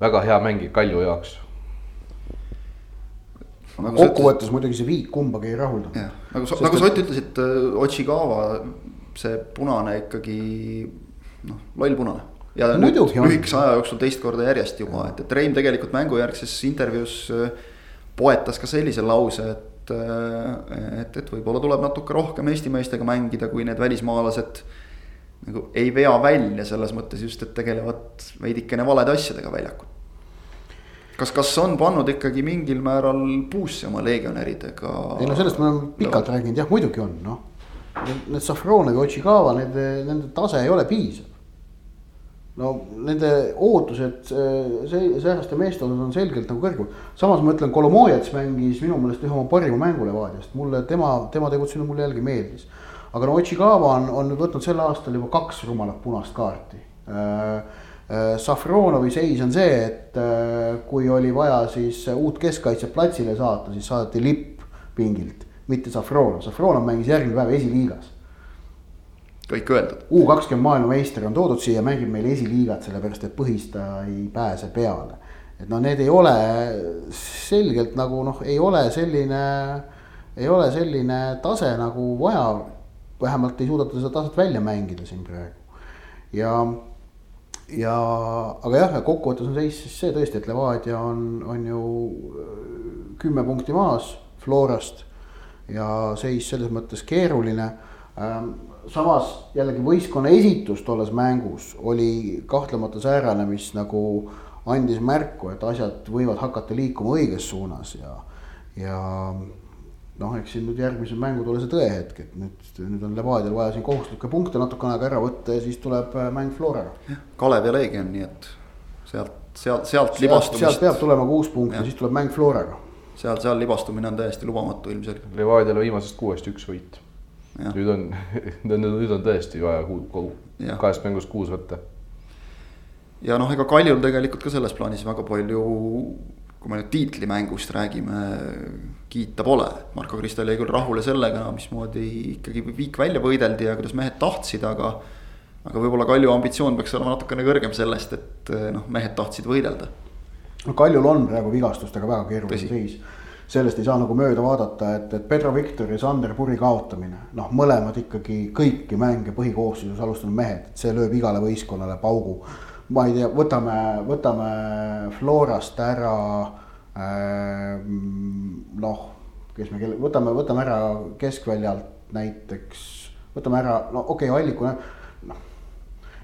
Speaker 3: väga hea mängija Kalju jaoks
Speaker 2: aga kokkuvõttes muidugi see viik kumbagi ei rahulda.
Speaker 1: nagu sa, nagu sa Ott ütlesid, äh, Otšikava, see punane ikkagi noh, loll punane. ja no, nüüd lühikese aja jooksul teist korda järjest juba, et, et Rein tegelikult mängujärgses intervjuus äh, poetas ka sellise lause, et, äh, et, et võib-olla tuleb natuke rohkem Eesti meestega mängida, kui need välismaalased nagu ei vea välja selles mõttes just, et tegelevad veidikene valede asjadega väljakul kas, kas on pannud ikkagi mingil määral puusse oma legionäridega?
Speaker 2: ei no sellest me oleme pikalt rääkinud, jah muidugi on, noh. Need Safronov ja Otšikava, nende, nende tase ei ole piisav. no nende ootused, see, sääraste meeste osas on selgelt nagu kõrgem. samas ma ütlen, Kolomojets mängis minu meelest ühe oma parima mängu Levadiast, mulle tema, tema tegutsemine mulle jällegi meeldis. aga no Otšikava on, on nüüd võtnud sel aastal juba kaks rumalat punast kaarti äh, Äh, Safronovi seis on see, et äh, kui oli vaja siis uut keskkaitset platsile saata, siis saadeti lipp pingilt. Mitte Safronov, Safronov mängis järgmine päev esiliigas.
Speaker 1: kõik öeldud.
Speaker 2: U kakskümmend maailmameister on toodud siia, mängib meil esiliigat, sellepärast et põhis ta ei pääse peale. et noh, need ei ole selgelt nagu noh, ei ole selline, ei ole selline tase nagu vaja. vähemalt ei suuda ta seda taset välja mängida siin praegu ja ja, aga jah, kokkuvõttes on seis siis see tõesti, et Levadia on, on ju äh, kümme punkti maas Florast ja seis selles mõttes keeruline. Ähm, samas jällegi võistkonna esitus tolles mängus oli kahtlemata säärane, mis nagu andis märku, et asjad võivad hakata liikuma õiges suunas ja, ja noh, eks siin nüüd järgmised mängud ole see tõehetk, et nüüd, nüüd on Levadial vaja siin kohustuslikke punkte natukene aega ära võtta ja siis tuleb äh, mäng Floraga.
Speaker 1: Kalev ja Leegion, nii et sealt, sealt, sealt libastumist.
Speaker 2: sealt peab tulema kuus punkti, siis tuleb mäng Floraga.
Speaker 1: Seal, seal libastumine on täiesti lubamatu ilmselgelt.
Speaker 3: Levadial viimasest kuuest üks võit. nüüd on, nüüd on tõesti vaja kogu, kahest mängust kuus võtta.
Speaker 1: ja noh, ega Kaljul tegelikult ka selles plaanis väga palju kui me nüüd tiitlimängust räägime, kiita pole. Marko Kristal jäi küll rahule sellega, mismoodi ikkagi viik välja võideldi ja kuidas mehed tahtsid, aga. aga võib-olla Kalju ambitsioon peaks olema natukene kõrgem sellest, et noh, mehed tahtsid võidelda.
Speaker 2: No Kaljul on praegu vigastustega väga keeruline seis sellest ei saa nagu mööda vaadata, et, et Pedro Victor ja Sander Puri kaotamine, noh, mõlemad ikkagi kõiki mänge põhikoosseisus alustanud mehed, et see lööb igale võistkonnale paugu ma ei tea, võtame, võtame Florast ära äh, noh, kes me, võtame, võtame ära keskväljalt näiteks, võtame ära, no okei okay,, Alliku, noh.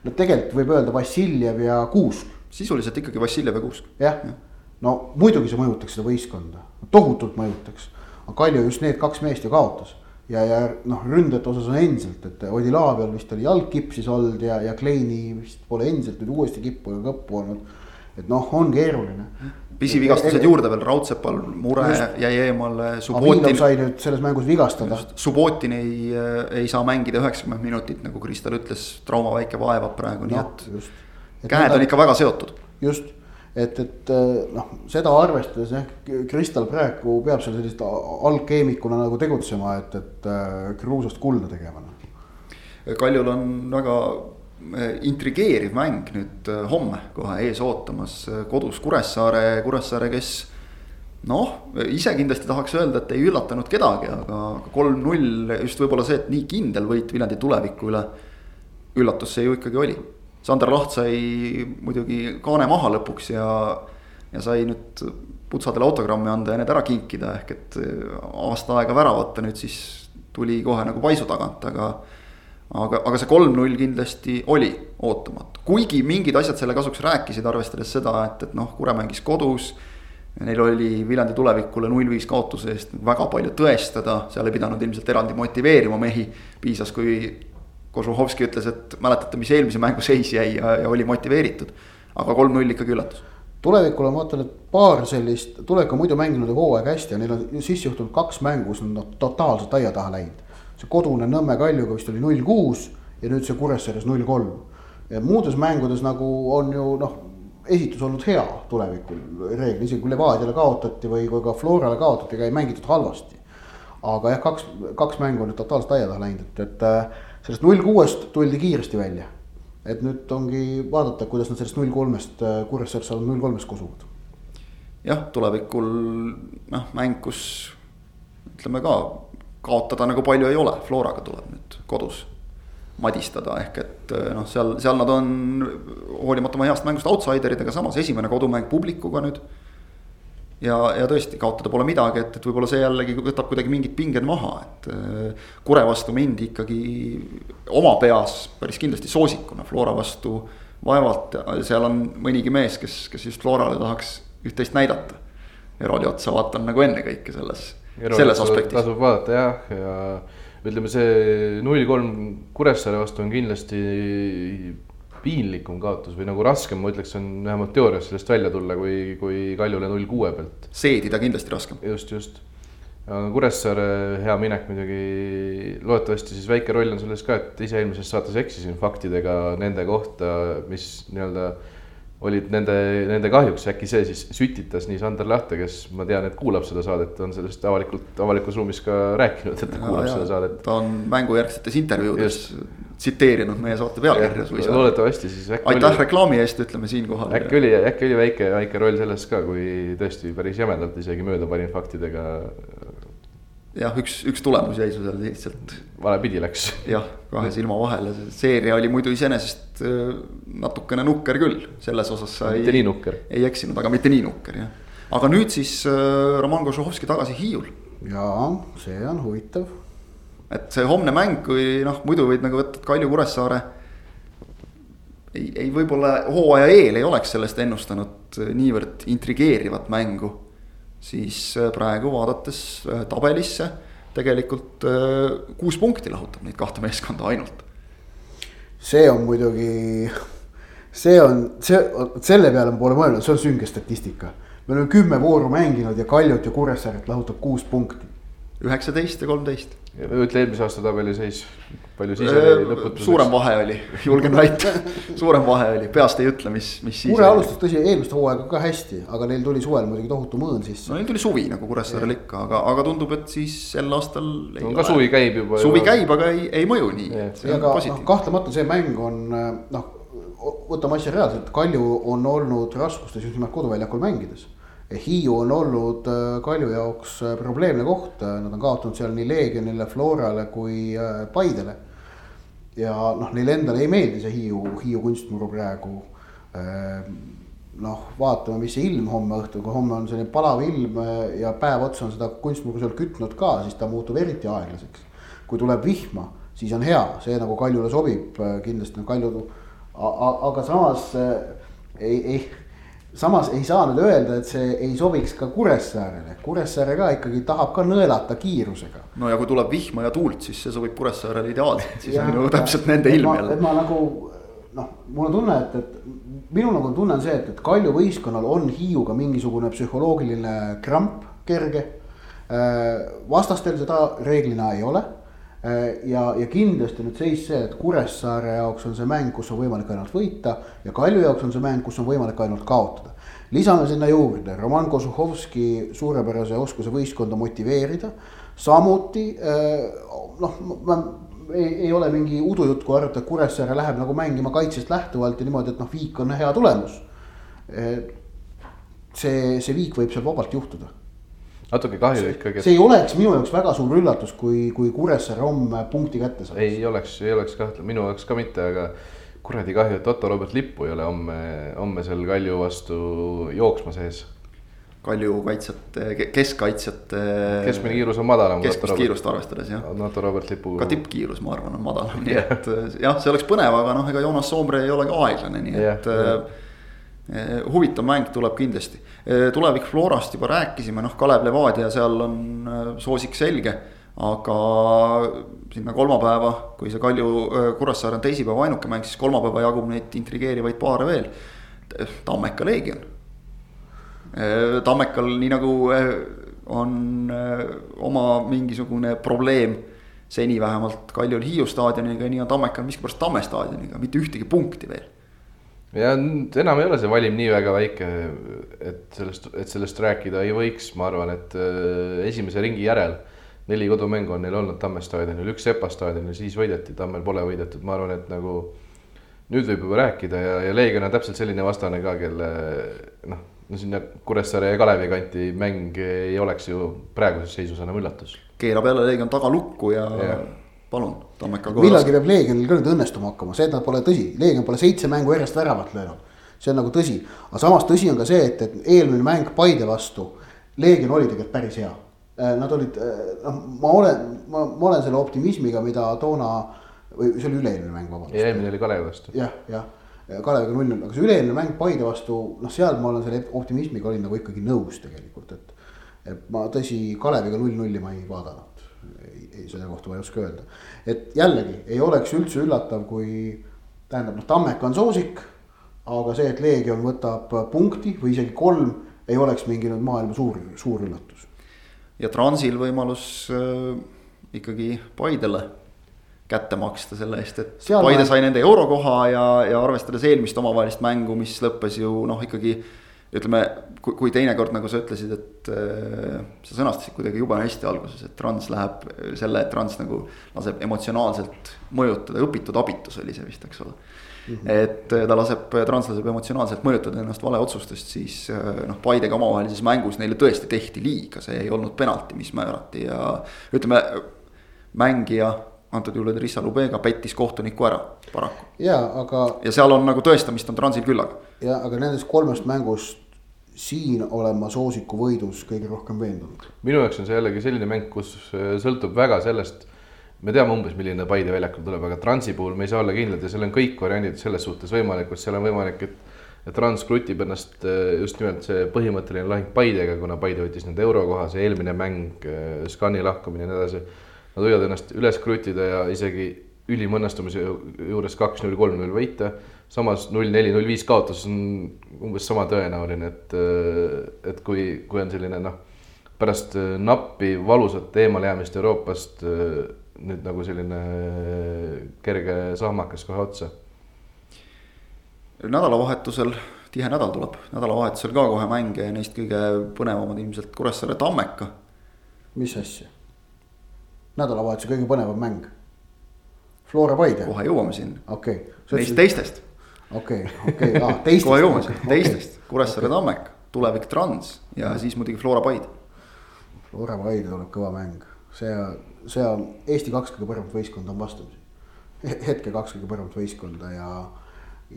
Speaker 2: no tegelikult võib öelda Vassiljev ja Kuusk.
Speaker 1: Sisuliselt ikkagi Vassiljev ja Kuusk.
Speaker 2: jah ja., no muidugi see mõjutaks seda võistkonda, tohutult mõjutaks, aga Kalju just need kaks meest ju kaotas ja, ja noh, ründajate osas on endiselt, et Odilaavial vist oli jalg kipsis olnud ja, ja Kleini vist pole endiselt nüüd uuesti kippu ja kõppu olnud. et noh, on keeruline.
Speaker 1: pisivigastused e juurde veel, Raudsepal mure just, jäi eemale.
Speaker 2: Avilov sai nüüd selles mängus vigastada.
Speaker 1: Subbotin ei, ei saa mängida üheksakümmend minutit, nagu Kristel ütles, trauma väike vaevab praegu, nii no, et. Käed on ikka väga seotud.
Speaker 2: just et, et äh, noh, seda arvestades jah, Kristal praegu peab seal sellist algkeemikuna nagu tegutsema, et, et äh, kruusast kulda tegema.
Speaker 1: Noh. Kaljul on väga äh, intrigeeriv mäng nüüd homme kohe ees ootamas kodus Kuressaare, Kuressaare, kes noh, ise kindlasti tahaks öelda, et ei üllatanud kedagi, aga kolm-null just võib-olla see, et nii kindel võit Viljandi tuleviku üle. üllatus see ju ikkagi oli Sander Laht sai muidugi kaane maha lõpuks ja, ja sai nüüd putsadele autogrammi anda ja need ära kinkida, ehk et aasta aega väravata nüüd siis tuli kohe nagu paisu tagant, aga. aga, aga see kolm-null kindlasti oli ootamatu, kuigi mingid asjad selle kasuks rääkisid, arvestades seda, et, et noh, Kure mängis kodus. Neil oli Viljandi tulevikule null viis kaotuse eest väga palju tõestada, seal ei pidanud ilmselt eraldi motiveerima mehi, piisas, kui Kožuhovski ütles, et mäletate, mis eelmise mängu seis jäi ja, ja oli motiveeritud. aga kolm-null ikkagi üllatus.
Speaker 2: tulevikul on vaata nüüd paar sellist, Tulevik on muidu mänginud hooaeg hästi ja neil on sisse juhtunud kaks mängu, kus nad on totaalselt aia taha läinud. see kodune Nõmme Kaljuga vist oli null kuus ja nüüd see Kuressaares null kolm. muudes mängudes nagu on ju noh, esitus olnud hea tulevikul reegel, isegi kui Levadiale kaotati või kui ka Florale kaotati, ega ei mängitud halvasti. aga jah, kaks, kaks mängu on nüüd totaalselt aia taha läinud, et, et sellest null kuuest tuldi kiiresti välja. et nüüd ongi vaadata, kuidas nad sellest null kolmest, äh, Kuressaarest saavad null kolmest kosuvad.
Speaker 1: jah, tulevikul noh, mäng, kus ütleme ka kaotada nagu palju ei ole, Floraga tuleb nüüd kodus madistada, ehk et äh, noh, seal, seal nad on hoolimata oma heast mängust outsiderid, aga samas esimene kodumäng publikuga nüüd ja, ja tõesti kaotada pole midagi, et, et võib-olla see jällegi võtab kuidagi mingid pinged maha, et. Äh, Kure vastu mindi ikkagi oma peas päris kindlasti soosikuna, Flora vastu vaevalt, seal on mõnigi mees, kes, kes just Florale tahaks üht-teist näidata. Eroli otsa vaatan nagu ennekõike selles, selles aspektis.
Speaker 3: tasub vaadata jah, ja ütleme, see null kolm Kuressaare vastu on kindlasti piinlikum kaotus või nagu raskem, ma ütleks, on vähemalt teoorias sellest välja tulla, kui, kui Kaljule null kuue pealt.
Speaker 1: seedida kindlasti raskem.
Speaker 3: just, just. Kuressaare hea minek muidugi, loodetavasti siis väike roll on selles ka, et ise eelmises saates eksisin faktidega nende kohta, mis nii-öelda olid nende, nende kahjuks, äkki see siis sütitas nii Sander Lahte, kes ma tean, et kuulab seda saadet, on sellest avalikult, avalikus ruumis ka rääkinud, et ta kuulab ja, seda saadet.
Speaker 1: ta on mängujärgsetes intervjuudes tsiteerinud meie saate pealkirja suisa.
Speaker 3: loodetavasti siis.
Speaker 1: aitäh oli... reklaami eest, ütleme siinkohal.
Speaker 3: äkki oli, äkki oli väike, väike roll selles ka, kui tõesti päris jämedalt isegi mööda panin faktidega
Speaker 1: jah, üks, üks tulemus jäi seal lihtsalt.
Speaker 3: valepidi läks.
Speaker 1: jah, kahe silma vahele, see seeria oli muidu iseenesest äh, natukene nukker küll, selles osas sa
Speaker 3: mitte ei.
Speaker 1: ei eksinud, aga mitte nii nukker jah. aga nüüd siis äh, Roman Kožuhovski tagasi Hiiul.
Speaker 2: jaa, see on huvitav.
Speaker 1: et see homne mäng, kui noh, muidu võid nagu võtta, Kalju Kuressaare. ei, ei võib-olla hooaja eel ei oleks sellest ennustanud niivõrd intrigeerivat mängu siis äh, praegu vaadates äh, tabelisse tegelikult äh, kuus punkti lahutab neid kahte meeskonda ainult.
Speaker 2: see on muidugi, see on, see, selle peale pole mõelnud, see on sünge statistika. me oleme kümme vooru mänginud ja Kaljut ja Kuressaaret lahutab kuus punkti.
Speaker 1: Üheksateist ja kolmteist
Speaker 3: ütle eelmise aasta tabeliseis, palju siis oli lõputuseks?
Speaker 1: suurem vahe oli, julgen väita suurem vahe oli, peast ei ütle, mis, mis
Speaker 2: siis. Kure alustas tõsi eelmist hooaega ka hästi, aga neil tuli suvel muidugi tohutu mõõn sisse.
Speaker 1: no neil tuli suvi nagu Kuressaarel ikka, aga, aga tundub, et siis sel aastal.
Speaker 3: no ka suvi käib juba.
Speaker 1: suvi juba... käib, aga ei, ei mõju nii.
Speaker 2: aga noh, kahtlemata see mäng on noh, võtame asja reaalselt, Kalju on olnud raskustes just nimelt koduväljakul mängides Hiiu on olnud äh, Kalju jaoks äh, probleemne koht, äh, nad on kaotanud seal nii Leegionile, Florale kui Paidele. ja noh, neile endale ei meeldi see Hiiu, Hiiu kunstmuru praegu. noh, vaatame, mis see ilm homme õhtul, kui homme on selline palav ilm ja päev otsa on seda kunstmuru seal kütnud ka, siis ta muutub eriti aeglaseks. kui tuleb vihma, siis on hea, see nagu Kaljule sobib kindlasti no Kalju, aga samas ei, ei samas ei saa nüüd öelda, et see ei sobiks ka Kuressaarele, Kuressaare ka ikkagi tahab ka nõelata kiirusega.
Speaker 1: no ja kui tuleb vihma ja tuult, siis see sobib Kuressaarele ideaalselt, siis ja, on ju täpselt nende ilm jälle.
Speaker 2: et ma nagu noh, mul on tunne, et, et minul nagu tunne on see, et, et Kalju võistkonnal on Hiiuga mingisugune psühholoogiline kramp kerge. Äh, vastastel seda reeglina ei ole ja, ja kindlasti nüüd seis see, et Kuressaare jaoks on see mäng, kus on võimalik ainult võita ja Kalju jaoks on see mäng, kus on võimalik ainult kaotada. lisame sinna juurde Roman Kozuhovski suurepärase oskuse võistkonda motiveerida. samuti äh, noh, ei, ei ole mingi udujutt, kui arvata, et Kuressaare läheb nagu mängima kaitsest lähtuvalt ja niimoodi, et noh, viik on hea tulemus. Äh, see, see viik võib seal vabalt juhtuda
Speaker 3: natuke kahju ikkagi
Speaker 2: et.... see ei oleks minu jaoks väga suur üllatus, kui, kui Kuressaare homme punkti kätte saaks.
Speaker 3: ei oleks, ei oleks kahtle-, minu jaoks ka mitte, aga kuradi kahju, et Otto Robert Lippu ei ole homme, homme seal Kalju vastu jooksma sees.
Speaker 1: Kalju kaitsjate, keskkaitsjate.
Speaker 3: keskmine kiirus on madalam.
Speaker 1: keskmist kiirust arvestades jah.
Speaker 3: Otto Robert Lipu.
Speaker 1: ka tippkiirus, ma arvan, on madalam, nii et jah, see oleks põnev, aga noh, ega Joonas Soomre ei ole ka aeglane, nii yeah, et yeah Eh, huvitav mäng tuleb kindlasti. Eh, tulevik Florast juba rääkisime, noh, Kalev Levadia, seal on eh, soosik selge. aga sinna kolmapäeva, kui see Kalju Kuressaare on teisipäeva ainuke mäng, siis kolmapäeva jagub neid intrigeerivaid paare veel. Tammeka Leegion. Tammekal, nii nagu on oma mingisugune probleem seni vähemalt Kaljul Hiiu staadioniga, nii on Tammekal miskipärast Tamme staadioniga, mitte ühtegi punkti veel
Speaker 3: ja enam ei ole see valim nii väga väike, et sellest, et sellest rääkida ei võiks, ma arvan, et äh, esimese ringi järel neli kodumängu on neil olnud Tamme staadionil, üks Sepa staadionil, siis võideti, Tammel pole võidetud, ma arvan, et nagu nüüd võib juba rääkida ja, ja Leegion on täpselt selline vastane ka, kelle noh, no sinna Kuressaare ja Kalevi kanti mäng ei oleks ju praeguses seisus enam üllatus.
Speaker 1: keerab jälle Leegion tagalukku ja, ja. palun, Tammekal
Speaker 2: kohal. millalgi peab Leegionil ka nüüd õnnestuma hakkama, see, pole tõsi, Leegion pole seitse mängu järjest väravat löönud. see on nagu tõsi, aga samas tõsi on ka see, et, et eelmine mäng Paide vastu, Leegion oli tegelikult päris hea. Äh, nad olid, äh, noh, ma olen, ma, ma olen selle optimismiga, mida toona või see oli üle-eelmine mäng, vabandust.
Speaker 3: eelmine oli Kalevi vastu.
Speaker 2: jah, jah, Kaleviga null-null, aga see üle-eelmine mäng Paide vastu, noh, seal ma olen selle optimismiga olin nagu ikkagi nõus tegelikult, et. et ma tõsi, Kaleviga null-nulli ma ei vaadanud ei, selle kohta ma ei oska öelda. et jällegi ei oleks üldse üllatav, kui tähendab noh, Tammeka on soosik. aga see, et Leegion võtab punkti või isegi kolm, ei oleks mingi nüüd maailma suur, suur üllatus.
Speaker 1: ja Transil võimalus äh, ikkagi Paidele kätte maksta selle eest, et
Speaker 2: Seal
Speaker 1: Paide sai nende eurokoha ja, ja arvestades eelmist omavahelist mängu, mis lõppes ju noh, ikkagi. Ütleme, kui, kui teinekord nagu sa ütlesid, et äh, sa sõnastasid kuidagi jube hästi alguses, et Trans läheb selle, et Trans nagu laseb emotsionaalselt mõjutada, õpitud abitus oli see vist, eks ole Mm -hmm. et äh, ta laseb, Trans laseb emotsionaalselt mõjutada ennast valeotsustest, siis äh, noh, Paidega omavahelises mängus neile tõesti tehti liiga, see ei olnud penalti, mis määrati ja ütleme, mängija antud juhul Rissa Lubega pettis kohtuniku ära paraku.
Speaker 2: ja aga,
Speaker 1: ja seal on nagu tõestamist on Transil küllaga.
Speaker 2: ja aga nendest kolmest mängust siin olen ma soosiku võidus kõige rohkem veendunud.
Speaker 3: minu jaoks on see jällegi selline mäng, kus äh, sõltub väga sellest, me teame umbes, milline Paide väljakul tuleb, aga Transi puhul me ei saa olla kindlad ja seal on kõik variandid selles suhtes võimalikud, seal on võimalik, et Trans krutib ennast äh, just nimelt see põhimõtteline lahing Paidega, kuna Paide võttis nende eurokoha, see eelmine mäng, äh, Skani lahkumine ja nii edasi. Nad võivad ennast üles krutida ja isegi ülim õnnestumise ju- juures kaks-null, kolm-null võita. Samas null-neli, null-viis kaotus on umbes sama tõenäoline, et, et kui, kui on selline noh, pärast äh, nappi valusat eemalejäämist Euroopast äh, nüüd nagu selline äh, kerge sahmakas kohe otsa.
Speaker 1: nädalavahetusel, tihe nädal tuleb, nädalavahetusel ka kohe mänge ja neist kõige põnevamad ilmselt Kuressaare Tammeka.
Speaker 2: mis asja? nädalavahetuse kõige põnevam mäng. Flora Paide,
Speaker 1: kohe jõuame sinna,
Speaker 2: okei.
Speaker 1: neist teistest,
Speaker 2: okei, okei, aa teistest.
Speaker 1: kohe jõuame sinna, teistest. Kuressaare Tammeka, tulevik Trans ja siis muidugi Flora Paide.
Speaker 2: Flora Paide tuleb kõva mäng, see, see on Eesti kaks kõige paremat võistkonda on vastamisi. hetke kaks kõige paremat võistkonda ja,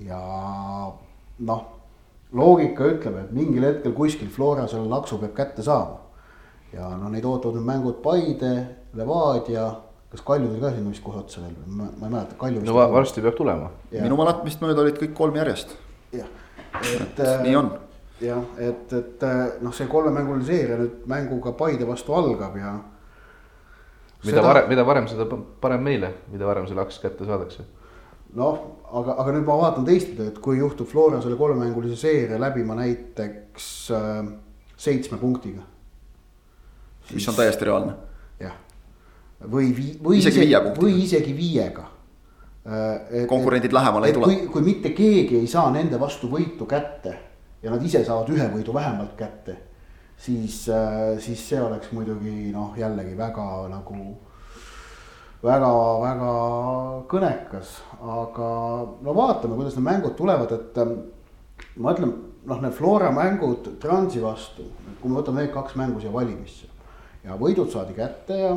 Speaker 2: ja noh, loogika ütleb, et mingil hetkel kuskil Flora selle laksu peab kätte saama. ja no neid ootavad nüüd mängud Paide, Levadia, kas Kalju tuli ka sinna vist kohe otsa veel või ma, ma ei mäleta, Kalju vist.
Speaker 3: no va- varsti peab tulema.
Speaker 1: Minu mäletamist mööda olid kõik kolm järjest,
Speaker 2: jah, et
Speaker 1: nii on.
Speaker 2: jah, et, et noh, see kolmemänguline seeria nüüd mänguga Paide vastu algab ja.
Speaker 3: mida
Speaker 2: Seda-
Speaker 3: varem, mida varem, seda parem meile, mida varem see laks kätte saadakse.
Speaker 2: noh, aga, aga nüüd ma vaatan teistpidi, et kui juhtub Flora selle kolmemängulise seeria läbima näiteks äh, seitsme punktiga.
Speaker 1: mis on täiesti reaalne.
Speaker 2: Või või
Speaker 1: Isegi viie punktiga.
Speaker 2: või isegi viiega. Äh,
Speaker 1: Konkurendid lähemale ei tule.
Speaker 2: kui, kui mitte keegi ei saa nende vastu võitu kätte ja nad ise saavad ühe võidu vähemalt kätte, siis, siis see oleks muidugi noh, jällegi väga nagu väga-väga kõnekas, aga no vaatame, kuidas need mängud tulevad, et ähm, ma ütlen, noh, need Flora mängud Transi vastu, kui me võtame need kaks mängu siia valimisse ja võidud saadi kätte ja,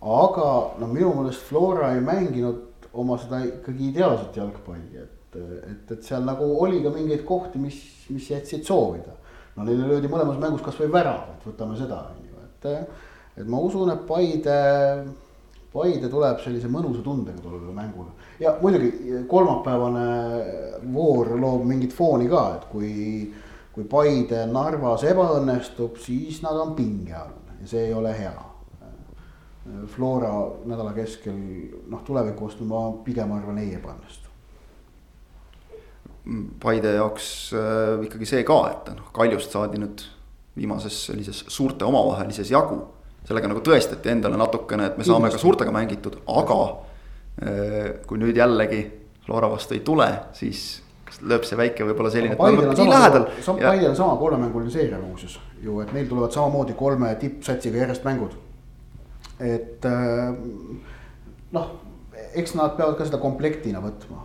Speaker 2: aga no minu meelest Flora ei mänginud oma seda ikkagi ideaalset jalgpalli, et, et, et seal nagu oli ka mingeid kohti, mis, mis jätsid soovida. no neile löödi mõlemas mängus kasvõi värav, et võtame seda, on ju, et, et ma usun, et Paide Paide tuleb sellise mõnusa tundega tollele mängule ja muidugi kolmapäevane voor loob mingit fooni ka, et kui, kui Paide Narvas ebaõnnestub, siis nad on pinge all ja see ei ole hea. Flora nädala keskel noh, tuleviku vastu ma pigem arvan ei ebaõnnestu.
Speaker 1: Paide jaoks äh, ikkagi see ka, et noh, Kaljust saadi nüüd viimases sellises suurte omavahelises jagu sellega nagu tõestati endale natukene, et me saame ka suurtega mängitud, aga äh, kui nüüd jällegi Flora vastu ei tule, siis kas lööb see väike võib-olla selline.
Speaker 2: Paidel on sama,
Speaker 1: lähedal.
Speaker 2: sama, Paidel on sama kolmemänguline seeria muuseas ju, et neil tulevad samamoodi kolme tippsatsiga järjest mängud. Et äh, noh, eks nad peavad ka seda komplektina võtma.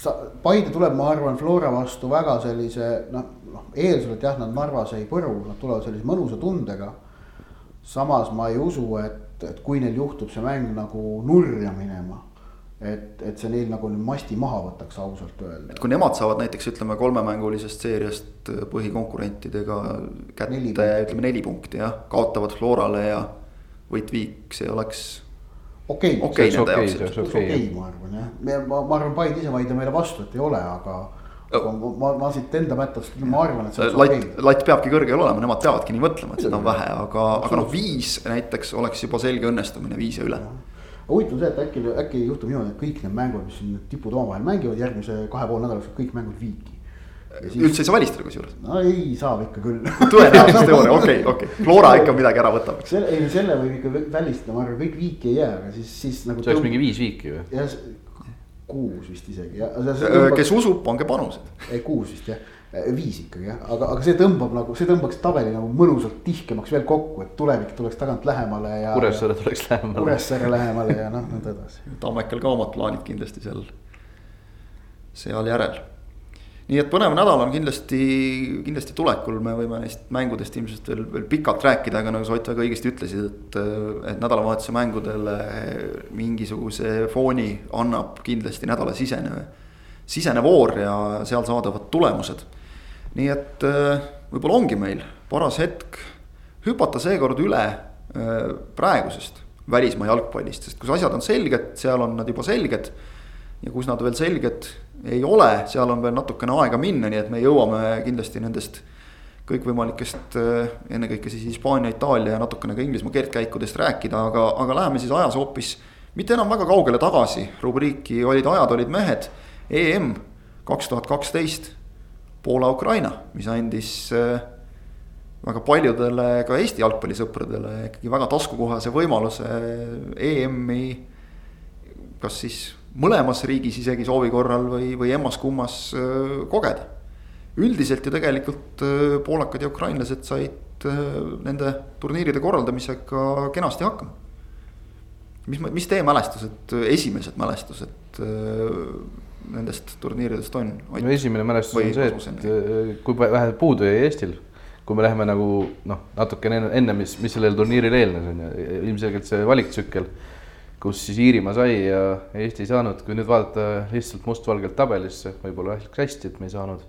Speaker 2: sa, Paide tuleb, ma arvan, Flora vastu väga sellise noh, noh eeldusel, et jah, nad Narvas ei põru, nad tulevad sellise mõnusa tundega samas ma ei usu, et, et kui neil juhtub see mäng nagu nurja minema, et, et see neil nagu masti maha võtaks, ausalt öelda.
Speaker 1: et kui nemad saavad näiteks ütleme kolmemängulisest seeriast põhikonkurentidega kätte
Speaker 2: Neli punkti.
Speaker 1: ütleme neli punkti jah, kaotavad Florale ja võit-viik, see oleks
Speaker 2: okei okay,
Speaker 1: okei nende jaoks
Speaker 3: see
Speaker 2: oleks okei okay,, ma arvan jah, ma, ma arvan, Paide ise vaidleb meile vastu, et ei ole, aga aga ma, ma, ma siit enda mättast, ma arvan, et see
Speaker 1: latt
Speaker 2: okei okay.,
Speaker 1: latt peabki kõrgel olema, nemad peavadki nii mõtlema, et seda on vähe, aga, aga noh, viis näiteks oleks juba selge õnnestumine, viis ja üle.
Speaker 2: huvitav see, et äkki, äkki juhtub niimoodi, et kõik need mängud, mis siin tipud omavahel mängivad järgmise kahe poole nädala jooksul, kõik mängud viiki. Siis...
Speaker 1: üldse ei saa välistada kusjuures.
Speaker 2: no ei, saab ikka küll
Speaker 1: tõenäosusteooria, okei, okei, Flora ikka midagi ära võtab, eks.
Speaker 2: selle, ei selle võib ikka välistada, ma arvan, kõik viiki ei jää, aga siis, siis nagu.
Speaker 3: see oleks mingi viis viiki või?
Speaker 2: jah, kuus vist isegi ja.
Speaker 1: kes usub, pange panused.
Speaker 2: ei, kuus vist jah Äh, viis ikkagi jah, aga, aga see tõmbab nagu, see tõmbaks tabeli nagu mõnusalt tihkemaks veel kokku, et tulevik tuleks tagant lähemale ja.
Speaker 3: Kuressaare tuleks lähemale.
Speaker 2: Kuressaare lähemale ja noh, nõnda edasi.
Speaker 1: Tammekal ka omad plaanid kindlasti seal, seal järel. Nii et põnev nädal on kindlasti, kindlasti tulekul, me võime neist mängudest ilmselt veel, veel pikalt rääkida, aga nagu sa Ott väga õigesti ütlesid, et, et nädalavahetuse mängudele mingisuguse fooni annab kindlasti nädalasisene, sisene voor ja seal saadavad tulemused nii et võib-olla ongi meil paras hetk hüpata seekord üle praegusest välismaa jalgpallist, sest kus asjad on selged, seal on nad juba selged. Ja kus nad veel selged ei ole, seal on veel natukene aega minna, nii et me jõuame kindlasti nendest kõikvõimalikest, äh, ennekõike siis Hispaania, Itaalia ja natukene ka Inglismaa keerdkäikudest rääkida, aga, aga läheme siis ajas hoopis mitte enam väga kaugele tagasi, rubriiki olid ajad, olid mehed. EM kaks tuhat kaksteist Poola-Ukraina, mis andis äh, väga paljudele ka Eesti jalgpallisõpradele ikkagi väga taskukohase võimaluse EM-i. kas siis mõlemas riigis isegi soovi korral või, või emmas-kummas kogeda. üldiselt ju tegelikult poolakad ja ukrainlased said nende turniiride korraldamisega kenasti hakkama. mis, mis teie mälestused, esimesed mälestused nendest turniiridest on?
Speaker 3: no esimene mälestus on see, et kui vähe puudu jäi Eestil, kui me läheme nagu noh, natukene enne, enne, mis, mis sellele turniirile eelnes, on ju, ilmselgelt see valiktsükkel, kus siis Iirimaa sai ja Eesti ei saanud, kui nüüd vaadata lihtsalt mustvalgelt tabelisse, võib-olla läks hästi, et me ei saanud.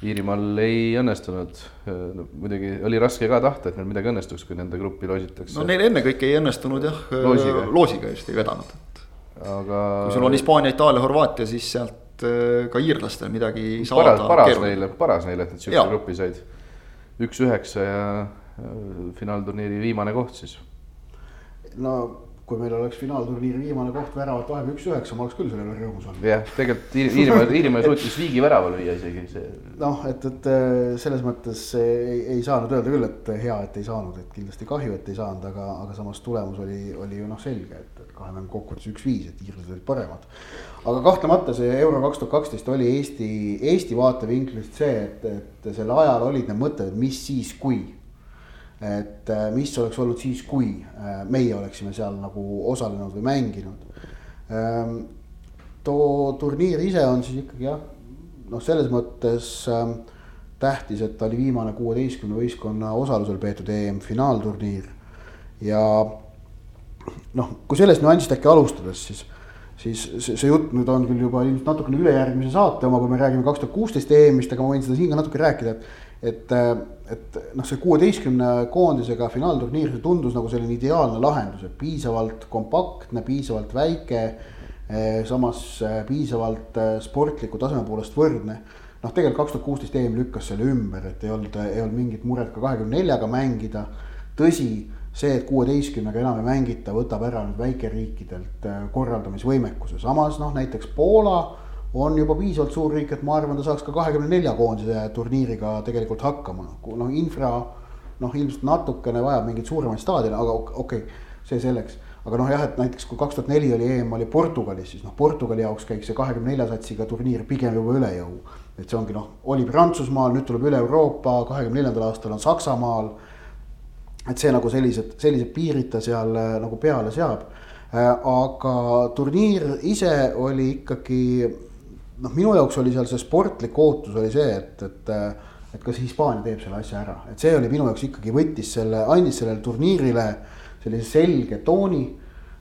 Speaker 3: Iirimaal ei õnnestunud, muidugi oli raske ka tahta, et neil midagi õnnestuks, kui nende gruppi loositakse.
Speaker 1: no neil ennekõike ei õnnestunud jah, loosiga, loosiga just ei vedanud
Speaker 3: aga.
Speaker 1: kui sul on Hispaania, Itaalia, Horvaatia, siis sealt äh, ka iirlastel midagi saada.
Speaker 3: paras neile, paras neile, et nad siukse grupi said. üks üheksa ja finaalturniiri viimane koht siis.
Speaker 2: no kui meil oleks finaalturniiri viimane koht väravat vahel üks-üheksa, ma oleks küll selle üle rõõmus olnud.
Speaker 3: jah, tegelikult Iirimaa, Iirimaa suutis viigi väraval lüüa isegi see.
Speaker 2: noh, et, et äh, selles mõttes ei, ei saanud öelda küll, et hea, et ei saanud, et kindlasti kahju, et ei saanud, aga, aga samas tulemus oli, oli ju noh, selge, et, et kahe mängu kokkuvõttes üks-viis, et iirlased olid paremad. aga kahtlemata see euro kaks tuhat kaksteist oli Eesti, Eesti vaatevinklist see, et, et sel ajal olid need mõtted, mis siis, kui et äh, mis oleks olnud siis, kui äh, meie oleksime seal nagu osalenud või mänginud. Ähm, too turniir ise on siis ikkagi jah, noh, selles mõttes ähm, tähtis, et ta oli viimane kuueteistkümne võistkonna osalusel peetud EM-finaalturniir. ja noh, kui sellest nüansist äkki alustades, siis, siis see, see jutt nüüd on küll juba ilmselt natukene ülejärgmise saate oma, kui me räägime kaks tuhat kuusteist EM-ist, aga ma võin seda siin ka natuke rääkida, et et, äh, et noh, see kuueteistkümne koondisega finaalturniir, see tundus nagu selline ideaalne lahendus, et piisavalt kompaktne, piisavalt väike. Eh, samas eh, piisavalt eh, sportliku taseme poolest võrdne. noh, tegelikult kaks tuhat kuusteist EM lükkas selle ümber, et ei olnud, ei olnud mingit muret ka kahekümne neljaga mängida. tõsi, see, et kuueteistkümnega enam ei mängita, võtab ära nüüd väikeriikidelt korraldamisvõimekuse, samas noh, näiteks Poola on juba piisavalt suur riik, et ma arvan, ta saaks ka kahekümne nelja koondise turniiriga tegelikult hakkama, noh infra. noh, ilmselt natukene vajab mingeid suuremaid staadione, aga okei okay,, see selleks. aga noh, jah, et näiteks kui kaks tuhat neli oli EM oli Portugalis, siis noh, Portugali jaoks käiks see kahekümne nelja satsiga turniir pigem juba üle jõu. et see ongi noh, oli Prantsusmaal, nüüd tuleb üle Euroopa, kahekümne neljandal aastal on Saksamaal. et see nagu sellised, sellised piirid ta seal äh, nagu peale seab. Äh, aga turniir ise oli ikkagi noh, minu jaoks oli seal see sportlik ootus oli see, et, et, et kas Hispaania teeb selle asja ära, et see oli minu jaoks ikkagi võttis selle, andis sellele turniirile sellise selge tooni.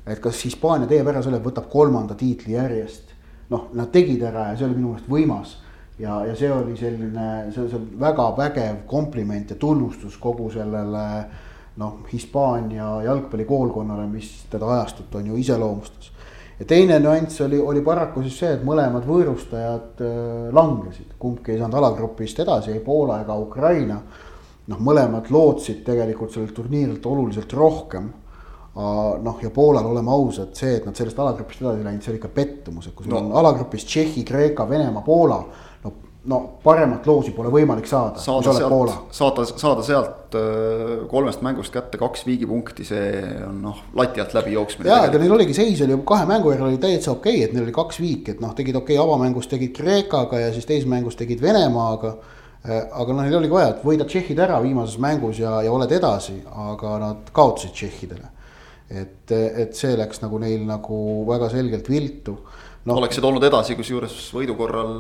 Speaker 2: et kas Hispaania teeb ära selle, võtab kolmanda tiitli järjest. noh, nad tegid ära ja see oli minu meelest võimas. ja, ja see oli selline, see on väga vägev kompliment ja tunnustus kogu sellele noh, Hispaania jalgpallikoolkonnale, mis teda ajastut on ju iseloomustas ja teine nüanss oli, oli paraku siis see, et mõlemad võõrustajad äh, langesid, kumbki ei saanud alagrupist edasi, ei Poola ega Ukraina. noh, mõlemad lootsid tegelikult sellelt turniirilt oluliselt rohkem. noh, ja Poolal, oleme ausad, see, et nad sellest alagrupist edasi läinud, see oli ikka pettumus, et kui sul no. on alagrupis Tšehhi, Kreeka, Venemaa, Poola. No paremat loosi pole võimalik saada, kui
Speaker 1: saada
Speaker 2: sa oled Poola
Speaker 1: sealt, saada, saada sealt öö, kolmest mängust kätte kaks viigipunkti, see on noh, lati alt läbi jooksmine.
Speaker 2: ja, ega neil oligi seis oli kahe mängu järel oli täitsa okei okay,, et neil oli kaks viiki, et noh, tegid okei okay, avamängus tegid Kreekaga ja siis teises mängus tegid Venemaaga. aga noh, neil oligi vaja, et võida Tšehhid ära viimases mängus ja, ja oled edasi, aga nad kaotasid Tšehhidele. et, et see läks nagu neil nagu väga selgelt viltu. noh,
Speaker 1: oleksid olnud edasi, kusjuures võidu korral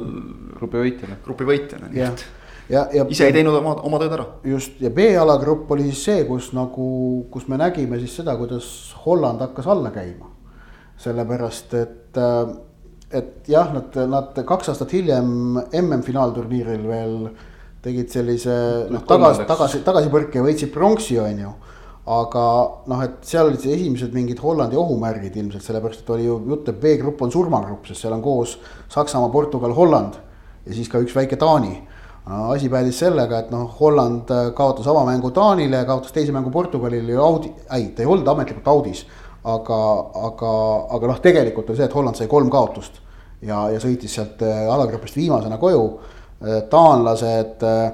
Speaker 3: grupi võitjana.
Speaker 1: grupi võitjana, nii et,
Speaker 2: ja, ja
Speaker 1: ise ei teinud oma, oma tööd ära.
Speaker 2: just ja B-alagrupp oli siis see, kus nagu, kus me nägime siis seda, kuidas Holland hakkas alla käima. sellepärast et, et jah, nad, nad kaks aastat hiljem MM-finaalturniiril veel tegid sellise noh, tagasi, tagasi, tagasipõrke ja võitsid pronksi, on ju aga noh, et seal olid esimesed mingid Hollandi ohumärgid ilmselt sellepärast, et oli ju jutt, et B-grupp on surmagrupp, sest seal on koos Saksamaa, Portugal, Holland ja siis ka üks väike Taani no,. asi päädis sellega, et noh, Holland äh, kaotas avamängu Taanile, kaotas teise mängu Portugalile ja audi, ei, ta ei olnud ametlikult audis. aga, aga, aga noh, tegelikult oli see, et Holland sai kolm kaotust ja, ja sõitis sealt äh, alagrupist viimasena koju. taanlased äh,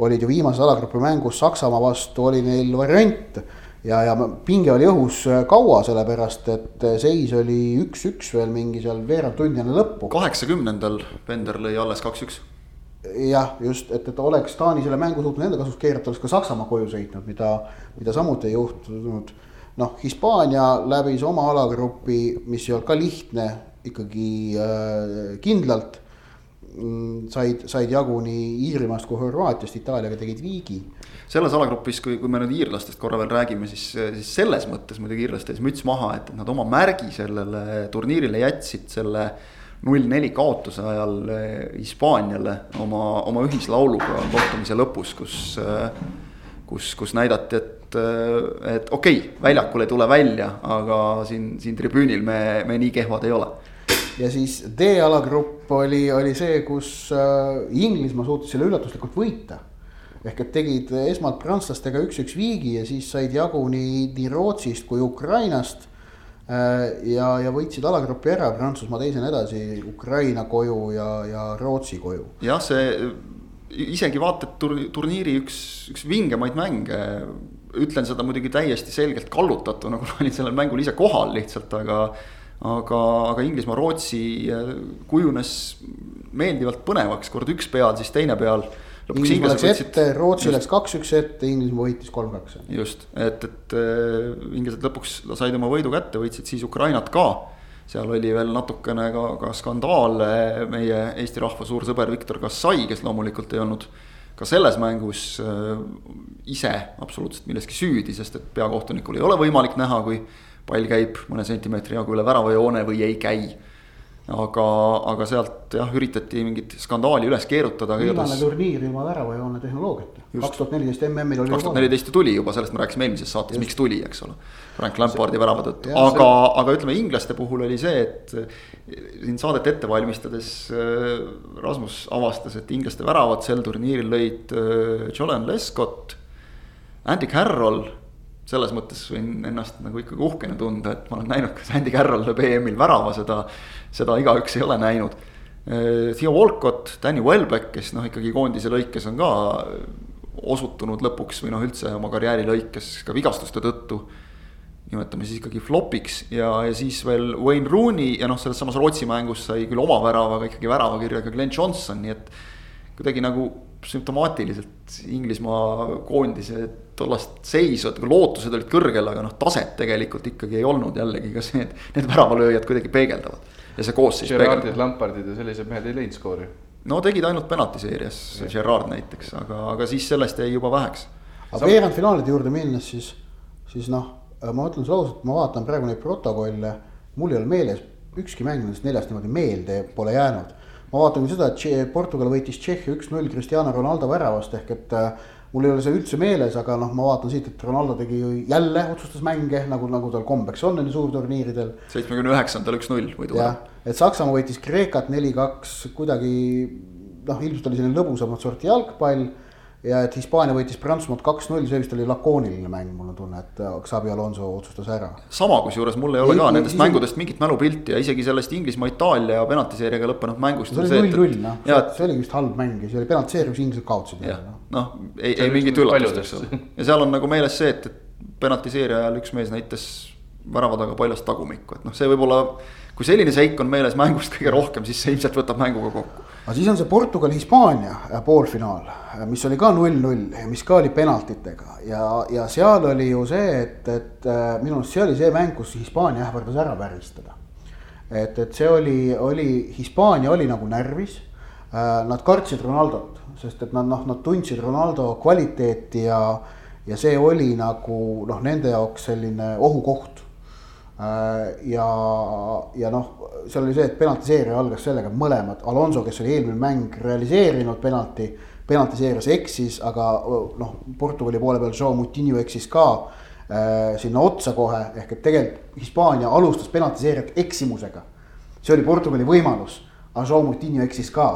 Speaker 2: olid ju viimases alagrupi mängus Saksamaa vastu, oli neil variant ja, ja pinge oli õhus äh, kaua, sellepärast et äh, seis oli üks-üks veel mingi seal veerand tundi enne lõppu.
Speaker 1: kaheksakümnendal Bender lõi alles kaks-üks.
Speaker 2: jah, just, et, et oleks Taani selle mängu suutnud enda kasuks keerata, oleks ka Saksamaa koju sõitnud, mida, mida samuti ei juhtunud. noh, Hispaania läbis oma alagrupi, mis ei olnud ka lihtne, ikkagi äh, kindlalt. said, said jagu nii Iirimaast kui Horvaatiast, Itaaliaga tegid viigi.
Speaker 1: Selles alagrupis, kui, kui me nüüd iirlastest korra veel räägime, siis, siis selles mõttes muidugi iirlaste ees müts maha, et nad oma märgi sellele turniirile jätsid selle null-neli kaotuse ajal eh, Hispaaniale oma, oma ühislauluga kohtumise lõpus, kus, kus, kus näidati, et, et okei okay,, väljakul ei tule välja, aga siin, siin tribüünil me, me nii kehvad ei ole
Speaker 2: ja siis D-alagrupp oli, oli see, kus äh, Inglismaa suutis selle üllatuslikult võita. ehk et tegid esmalt prantslastega üks-üks viigi ja siis said jagu nii, nii Rootsist kui Ukrainast äh,. ja, ja võitsid alagrupi ära, Prantsusmaa teisena edasi, Ukraina koju ja, ja Rootsi koju.
Speaker 1: jah, see isegi vaata, tur-, turniiri üks, üks vingemaid mänge. ütlen seda muidugi täiesti selgelt kallutatuna, kuna olin sellel mängul ise kohal lihtsalt, aga. aga, aga Inglismaa-Rootsi kujunes meeldivalt põnevaks, kord üks peal, siis teine peal.
Speaker 2: Inglismaa läks
Speaker 1: võtsid
Speaker 2: ette, Rootsi läks kaks-üks ette, Inglismaa võitis kolm-kaks.
Speaker 1: just, et, et äh, inglased lõpuks said oma võidu kätte, võitsid siis Ukrainat ka. seal oli veel natukene ka, ka skandaale, meie Eesti rahva suur sõber Viktor Kassai, kes loomulikult ei olnud ka selles mängus äh, ise absoluutselt milleski süüdi, sest et peakohtunikul ei ole võimalik näha, kui pall käib mõne sentimeetri jagu üle väravajoone või ei käi. aga, aga sealt jah, üritati mingit skandaali üles keerutada.
Speaker 2: viimane turniir ilma väravajoone tehnoloogiata.
Speaker 1: Just.
Speaker 2: kaks tuhat neliteist MM-il oli.
Speaker 1: kaks tuhat neliteist ju tuli juba, sellest me rääkisime eelmises saates, miks tuli, eks ole. Frank Lampardi värava tõttu, aga, aga ütleme inglaste puhul oli see, et siin saadet ette valmistades äh, Rasmus avastas, et inglaste väravad sel turniiril lõid äh, Jolen Lescott, Andy Carroll. Selles mõttes võin ennast nagu ikkagi uhkena tunda, et ma olen näinud, kas Andy Carroll lööb EM-il värava, seda, seda igaüks ei ole näinud. Theo Walcott, Danny Welbeck, kes noh, ikkagi koondise lõikes on ka osutunud lõpuks või noh, üldse oma karjääri lõikes ka vigastuste tõttu nimetame siis ikkagi flopiks ja, ja siis veel Wayne Rooney ja noh, selles samas Rootsi mängus sai küll oma värava, aga ikkagi väravakirja ka Glen Johnson, nii et kuidagi nagu sümptomaatiliselt Inglismaa koondise tollast seisu, et lootused olid kõrgel, aga noh, taset tegelikult ikkagi ei olnud jällegi ka see, et need väravalööjad kuidagi peegeldavad ja see koosseis
Speaker 3: Gerardid. Lampardid ja sellised mehed ei leidnud skoori.
Speaker 1: no tegid ainult penaltiseerias, Gerard näiteks, aga, aga siis sellest jäi juba väheks
Speaker 2: aga veerandfinaalide juurde minnes, siis, siis noh, ma ütlen sulle ausalt, ma vaatan praegu neid protokolle, mul ei ole meeles, ükski mäng nendest neljast niimoodi meelde pole jäänud. Ma vaatan küll seda, et Portugal võitis Tšehhi üks-null Cristiano Ronaldo väravast ehk et äh, mul ei ole see üldse meeles, aga noh, ma vaatan siit, et Ronaldo tegi ju jälle otsustas mänge nagu, nagu tal kombeks on nendel suurturniiridel
Speaker 1: seitsmekümne üheksandal üks-null võidu
Speaker 2: jah, et Saksamaa võitis Kreekat neli-kaks kuidagi noh, ilmselt oli selline lõbusamat sorti jalgpall. Ja et Hispaania võitis Prantsusmaalt kaks-null, see vist oli lakooniline mäng, mul on tunne, et Xabi Alonso otsustas ära.
Speaker 1: sama, kusjuures mul ei ole ei, ka ei, nendest ei, mängudest mingit mälupilti ja isegi sellest Inglismaa-Itaalia penaltiseeriaga lõppenud mängust.
Speaker 2: see oli null-null noh, see oligi vist halb mäng ja see oli penaltiseerimine, kus inglased kaotasid.
Speaker 1: noh, ei, ei mingit üllatust, eks ole. ja seal on nagu meeles see, et, et penaltiseerija ajal üks mees näitas värava taga paljast tagumikku, et noh, see võib-olla kui selline seik on meeles mängust kõige rohkem, siis see ilmselt võtab mänguga kokku.
Speaker 2: Aga siis on see Portugal-Hispaania äh, poolfinaal, äh, mis oli ka null-null ja mis ka oli penaltitega ja, ja seal oli ju see, et, et äh, minu arust see oli see mäng, kus Hispaania ähvardas ära väristada. et, et see oli, oli, Hispaania oli nagu närvis. Nad kartsid Ronaldot, sest et nad noh, nad tundsid Ronaldo kvaliteeti ja, ja see oli nagu noh, nende jaoks selline ohukoht ja, ja noh, seal oli see, et penaltiseeria algas sellega, et mõlemad, Alonso, kes oli eelmine mäng realiseerinud penalti, penaltiseerias eksis, aga noh, Portugali poole peal Joe Mutinho eksis ka äh, sinna otsa kohe, ehk et tegelikult Hispaania alustas penaltiseeriat eksimusega. see oli Portugali võimalus, aga Joe Mutinho eksis ka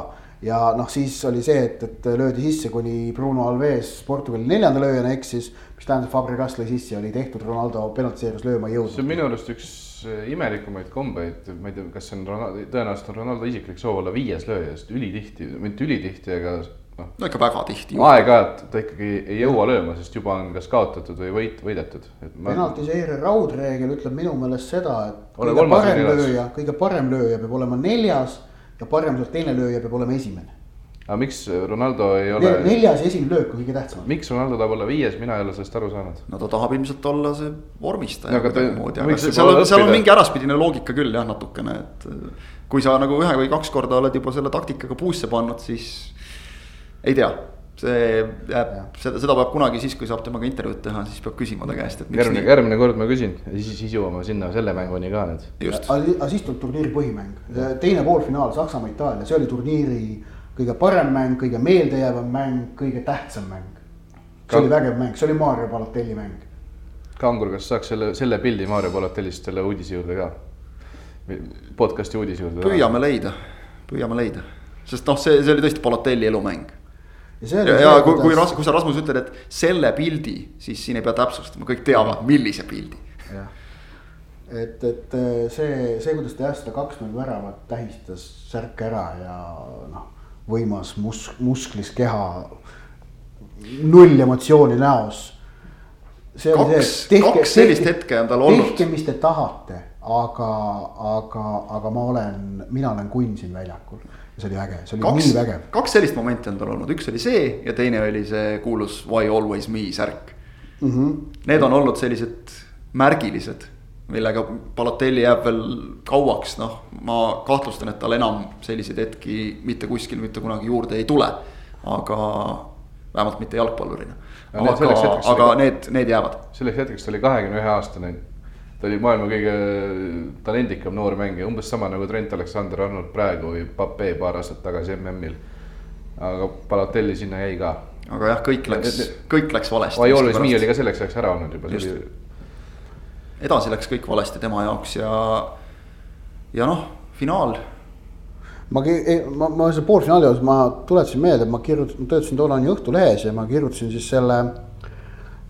Speaker 2: ja noh, siis oli see, et, et löödi sisse, kuni Bruno Alves Portugali neljanda lööjana eksis mis tähendab, Fabregas lõi sisse, oli tehtud, Ronaldo penaltiseerias lööma ei jõudnud.
Speaker 3: see on minu arust üks äh, imelikumaid kombeid, ma ei tea, kas see on Ronaldo, tõenäoliselt on Ronaldo isiklik soov olla viies lööja, sest ülitihti, mitte ülitihti, aga noh.
Speaker 1: no ikka väga tihti.
Speaker 3: aeg-ajalt ta ikkagi ei jõua lööma, sest juba on kas kaotatud või võit, võidetud.
Speaker 2: Ma... penaltiseeria raudreegel ütleb minu meelest seda, et kõige parem lööja, kõige parem lööja peab olema neljas ja parem sealt teine lööja peab olema esimene
Speaker 3: aga miks Ronaldo ei ole.
Speaker 2: neljas ja esimene löök on kõige tähtsam.
Speaker 3: miks Ronaldo tahab olla viies, mina ei ole sellest aru saanud.
Speaker 1: no ta tahab ilmselt olla see vormistaja kuidagimoodi, aga seal on, seal on mingi äraspidine loogika küll jah, natukene, et. kui sa nagu ühe või kaks korda oled juba selle taktikaga puusse pannud, siis ei tea see jääb, seda, seda peab kunagi siis, kui saab temaga intervjuud teha, siis peab küsima ta käest,
Speaker 3: et. järgmine, järgmine kord ma küsin ja siis, siis jõuame sinna selle mänguni ka nüüd.
Speaker 2: aga siis tuleb turniiri põhimäng, teine poolfinaal Saksamaa-Itaalia, see oli turniiri kõige parem mäng, kõige meeldejäävam mäng, kõige tähtsam mäng. see oli vägev mäng, see oli Mario Balotelli mäng.
Speaker 3: Kangur, kas saaks selle, selle pildi Mario Balotellist selle uudise juurde ka? podcast'i uudise juurde.
Speaker 1: püüame leida, püüame leida, sest noh, see, see oli tõesti Balotelli elumäng.
Speaker 2: Ja,
Speaker 1: see ja, ja kui, kui, kui sa Rasmus ütled, et selle pildi, siis siin ei pea täpsustama, kõik teavad, millise pildi. jah,
Speaker 2: et, et see, see, kuidas ta jah seda kaks-null väravat tähistas, särk ära ja noh võimas mus-, musklis keha, null emotsiooni näos.
Speaker 1: kaks, kaks sellist hetke on tal olnud.
Speaker 2: tehke, mis te tahate, aga, aga, aga ma olen, mina olen kunn siin väljakul. See oli äge, see oli kaks, nii vägev.
Speaker 1: kaks sellist momenti on tal olnud, üks oli see ja teine oli see kuulus Why always me särk mm. -hmm. Need on olnud sellised märgilised millega Balotelli jääb veel kauaks, noh, ma kahtlustan, et tal enam selliseid hetki mitte kuskil mitte kunagi juurde ei tule. aga vähemalt mitte jalgpallurina. aga, aga oli, need, need jäävad.
Speaker 3: selleks hetkeks ta oli kahekümne ühe aastane. Ta oli maailma kõige talendikam noor mängija, umbes sama nagu Trent Alexander-Arnold praegu või Pape paar aastat tagasi MM-il. aga Balotelli sinna jäi ka.
Speaker 1: aga jah, kõik läks, kõik läks valesti.
Speaker 3: Always me oli ka selleks ajaks ära olnud juba,
Speaker 1: edasi läks kõik valesti tema jaoks ja, ja noh, finaal.
Speaker 2: ma, ma, ma selle poolfinaali osas ma tuletasin meelde, et ma kirjutasin, töötasin tollane Õhtulehes ja ma kirjutasin siis selle,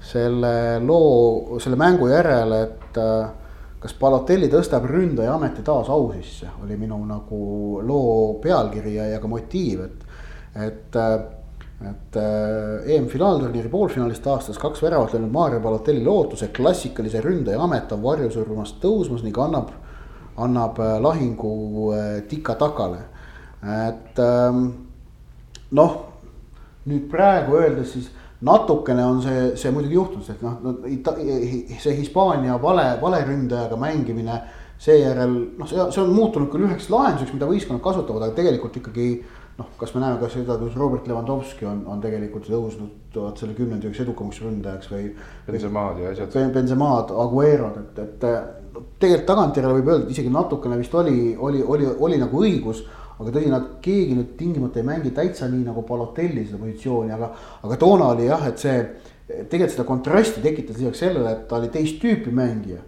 Speaker 2: selle loo, selle mängu järel, et äh, kas Balotelli tõstab ründaja ameti taas au sisse, oli minu nagu loo pealkiri ja, ja ka motiiv, et, et äh, et äh, EM-finaalturniiri poolfinaalist aastas kaks väravat löönud Mario Balotelli lootuse klassikalise ründaja amet on varjusurmast tõusmas ning annab, annab lahingu tikatakale. et ähm, noh, nüüd praegu öeldes siis natukene on see, see muidugi juhtunud, et noh, see Hispaania vale, valeründajaga mängimine seejärel noh, see, see on muutunud küll üheks lahenduseks, mida võistkonnad kasutavad, aga tegelikult ikkagi noh, kas me näeme ka seda, kus Robert Lewandowski on, on tegelikult tõusnud vaat selle kümnendi üks edukamaks ründajaks või.
Speaker 3: Benzemaad ja asjad.
Speaker 2: Benzemaad, Aguero'd, et, et tegelikult tagantjärele võib öelda, et isegi natukene vist oli, oli, oli, oli nagu õigus. Aga tõsi, nad, keegi nüüd tingimata ei mängi täitsa nii nagu Balotelli seda positsiooni, aga, aga toona oli jah, et see. tegelikult seda kontrasti tekitas lisaks sellele, et ta oli teist tüüpi mängija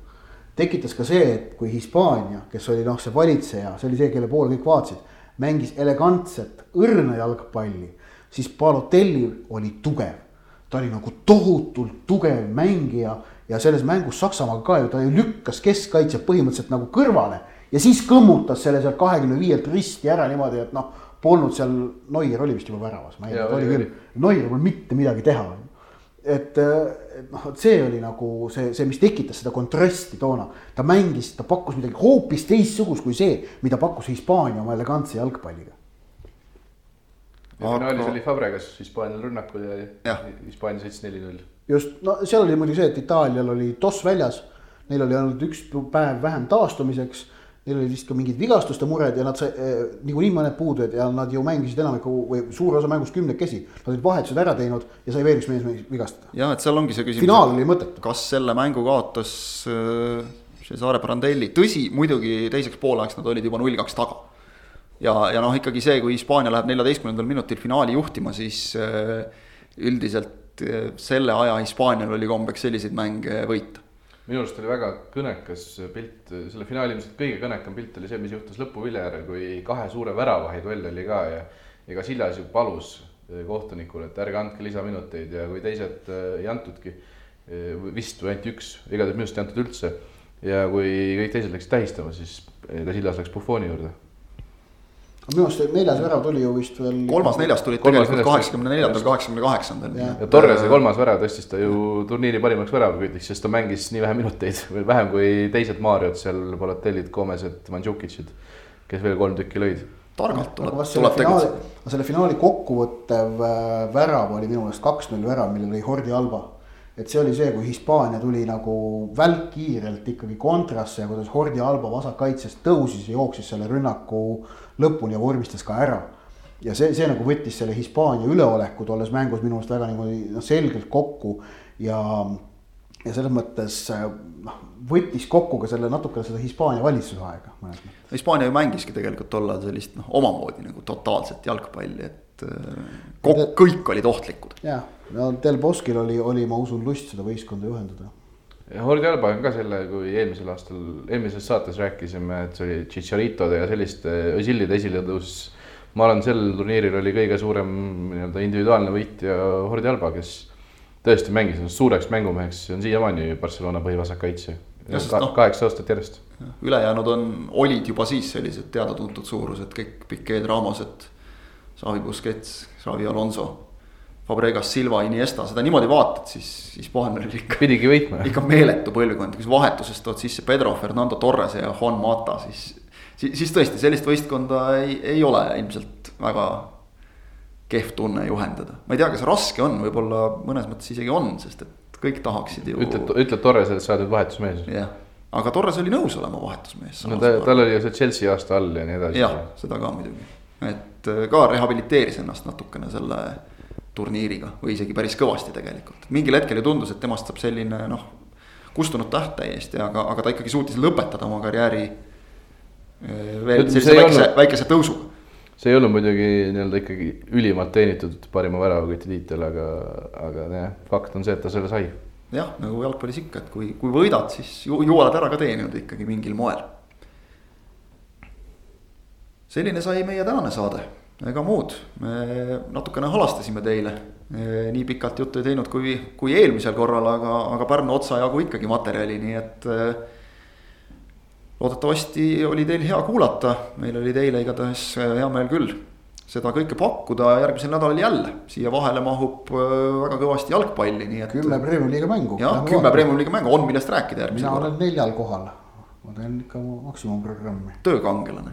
Speaker 2: tekitas ka see, et kui Hispaania, kes oli noh, see valitseja, see oli see, kelle poole kõik vaatasid mängis elegantset õrna jalgpalli, siis Balotelli oli tugev. ta oli nagu tohutult tugev mängija ja selles mängus Saksamaaga ka ju ta ju lükkas keskkaitse põhimõtteliselt nagu kõrvale ja siis kõmmutas selle sealt kahekümne viielt risti ära niimoodi, et noh, polnud seal, Neuer oli vist juba väravas, ma ei tea, oli küll. Neuer polnud mitte midagi teha. et, et noh, et see oli nagu see, see, mis tekitas seda kontrasti toona. ta mängis, ta pakkus midagi hoopis teistsugust kui see, mida pakkus Hispaania oma elegantse jalgpalliga.
Speaker 3: ja finaalis oli Fabregas Hispaanial rünnakul ja Hispaania sõitis neli-null.
Speaker 2: just, no seal oli muidugi see, et Itaalial oli toss väljas, neil oli ainult üks päev vähem taastumiseks neil oli vist ka mingid vigastuste mured ja nad sai eh, niikuinii mõned puudujad ja nad ju mängisid enamiku või suur osa mängust kümnekesi. Nad olid vahetused ära teinud ja sai veel üks mees vigastada.
Speaker 1: jah, et seal ongi see küsimus.
Speaker 2: finaal oli mõttetu.
Speaker 1: kas selle mängu kaotas äh, Cesare Brandelli, tõsi, muidugi teiseks poolajaks nad olid juba null kaks taga. ja, ja noh, ikkagi see, kui Hispaania läheb neljateistkümnendal minutil finaali juhtima, siis äh, üldiselt äh, selle aja Hispaanial oli kombeks selliseid mänge võita
Speaker 3: minu arust oli väga kõnekas pilt, selle finaali ilmselt kõige kõnekam pilt oli see, mis juhtus lõpuvilja järel, kui kahe suure väravahi duell oli ka ja ka Siljas ju palus eh, kohtunikule, et ärge andke lisaminuteid ja kui teised eh, ei antudki, eh, vist või ainult üks, igatahes minu arust ei antud üldse, ja kui kõik teised läksid tähistama, siis ka Siljas läks Buffoni juurde
Speaker 2: minu arust neljas värav tuli ju vist veel.
Speaker 1: kolmas-neljas tulid tegelikult kaheksakümne neljandal, kaheksakümne kaheksandal.
Speaker 3: ja Torrese kolmas värav tõstis ta ju turniiri parimaks väravakütiks, sest ta mängis nii vähe minuteid, veel vähem kui teised Mariot seal, Balotellid, Gomez'id, Mandžukitšid, kes veel kolm tükki lõid.
Speaker 1: targalt tuleb, tuleb tegutseda.
Speaker 2: selle finaali kokkuvõttev äh, värav oli minu meelest kaks-null värav, mille lõi Hordi Alba et see oli see, kui Hispaania tuli nagu välkkiirelt ikkagi kontrasse ja kuidas Hordi Alba vasakkaitsest tõusis ja jooksis selle rünnaku lõpuni ja vormistas ka ära. ja see, see nagu võttis selle Hispaania üleoleku tolles mängus minu meelest väga niimoodi noh, selgelt kokku ja, ja selles mõttes noh, võttis kokku ka selle natukene seda Hispaania valitsusaega mõnes mõttes.
Speaker 1: Hispaania ju mängiski tegelikult tollal sellist noh, omamoodi nagu totaalset jalgpalli, et kõik, kõik olid ohtlikud.
Speaker 2: jah no Del Boskil oli, oli, ma usun, lust seda võistkonda juhendada.
Speaker 3: Ja Hordi Alba on ka selle, kui eelmisel aastal, eelmises saates rääkisime, et see oli Tšitšaritode ja selliste Özillide esiletõus. ma arvan, sel turniiril oli kõige suurem nii-öelda individuaalne võitja Hordi Alba, kes tõesti mängis ennast suureks mängumeheks, on siiamaani Barcelona põhivasakkaitse. No, kaheksa aastat järjest.
Speaker 1: ülejäänud on, olid juba siis sellised teada-tuntud suurused, kõik Piquet, Ramosed, Xavi Busquets, Xavi Alonso Fabregas, Silva, Iniesta, seda niimoodi vaatad, siis Hispaanial oli ikka.
Speaker 3: pidigi võitma.
Speaker 1: ikka meeletu põlvkond, kui sa vahetusest tood sisse Pedro, Fernando Torrese ja Juan Mata, siis. siis, siis tõesti sellist võistkonda ei, ei ole ilmselt väga kehv tunne juhendada. ma ei tea, kas raske on, võib-olla mõnes mõttes isegi on, sest et kõik tahaksid ju.
Speaker 3: ütled, ütled Torresele, et sa oled vahetusmees.
Speaker 1: jah, aga Torres oli nõus olema vahetusmees.
Speaker 3: no ta, tal oli ju see Chelsea aasta all ja nii edasi.
Speaker 1: jah, seda ka muidugi, et ka rehabiliteeris ennast natukene selle turniiriga või isegi päris kõvasti tegelikult. mingil hetkel ju tundus, et temast saab selline noh, kustunud täht täiesti, aga, aga ta ikkagi suutis lõpetada oma karjääri eh, veel sellise väikese olnud..., väikese tõusuga.
Speaker 3: see ei olnud muidugi nii-öelda ikkagi ülimalt teenitud parima väravakoti tiitel, aga, aga jah, fakt on see, et ta selle sai.
Speaker 1: jah, nagu jalgpallis ikka, et kui, kui võidad, siis ju, ju oled ära ka teeninud ikkagi mingil moel. selline sai meie tänane saade ega muud, me natukene halastasime teile. nii pikalt juttu ei teinud kui, kui eelmisel korral, aga, aga Pärnu otsajagu ikkagi materjali, nii et. loodetavasti oli teil hea kuulata, meil oli teile igatahes hea meel küll seda kõike pakkuda järgmisel nädalal jälle, siia vahele mahub väga kõvasti jalgpalli, nii et.
Speaker 2: kümme Premiumi liiga mängu.
Speaker 1: jah, kümme Premiumi liiga mängu, on millest rääkida järgmisel
Speaker 2: korral. mina olen neljal kohal ma teen ikka maksimumprogrammi.
Speaker 1: töökangelane.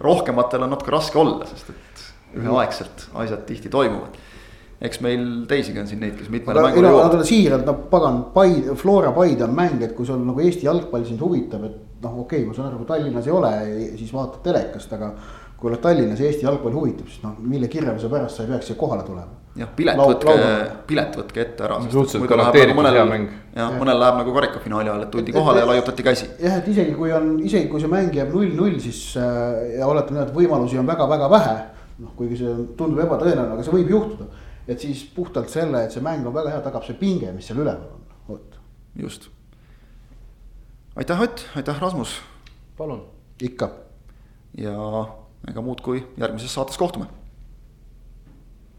Speaker 1: rohkematel on natuke raske olla, sest et üheaegselt asjad tihti toimuvad. eks meil teisigi on siin neid, kes mitmele
Speaker 2: mängule jõuavad. On siiralt, no pagan, Paide, Flora Paide on mäng, et kui sul nagu Eesti jalgpall sind huvitab, et noh, okei okay,, ma saan aru, kui Tallinnas ei ole, siis vaatad telekast, aga kui oled Tallinnas ja Eesti jalgpall huvitab, siis noh, mille kirjavuse pärast sa ei peaks siia kohale tulema
Speaker 1: jah, pilet Laud, võtke, pilet võtke ette ära.
Speaker 3: suhteliselt garanteeritud nagu hea mäng.
Speaker 1: jah, mõnel läheb nagu karikafinaali ajal, et tuldi kohale ja laiutati käsi.
Speaker 2: jah, et isegi kui on, isegi kui see mäng jääb null-null, siis äh, ja oletame, et võimalusi on väga-väga vähe. noh, kuigi see tundub ebatõenäoline, aga see võib juhtuda. et siis puhtalt selle, et see mäng on väga hea, tagab see pinge, mis seal üleval on, vot.
Speaker 1: just. aitäh, Ott, aitäh, Rasmus.
Speaker 3: palun.
Speaker 2: ikka.
Speaker 1: ja ega muud kui järgmises saates kohtume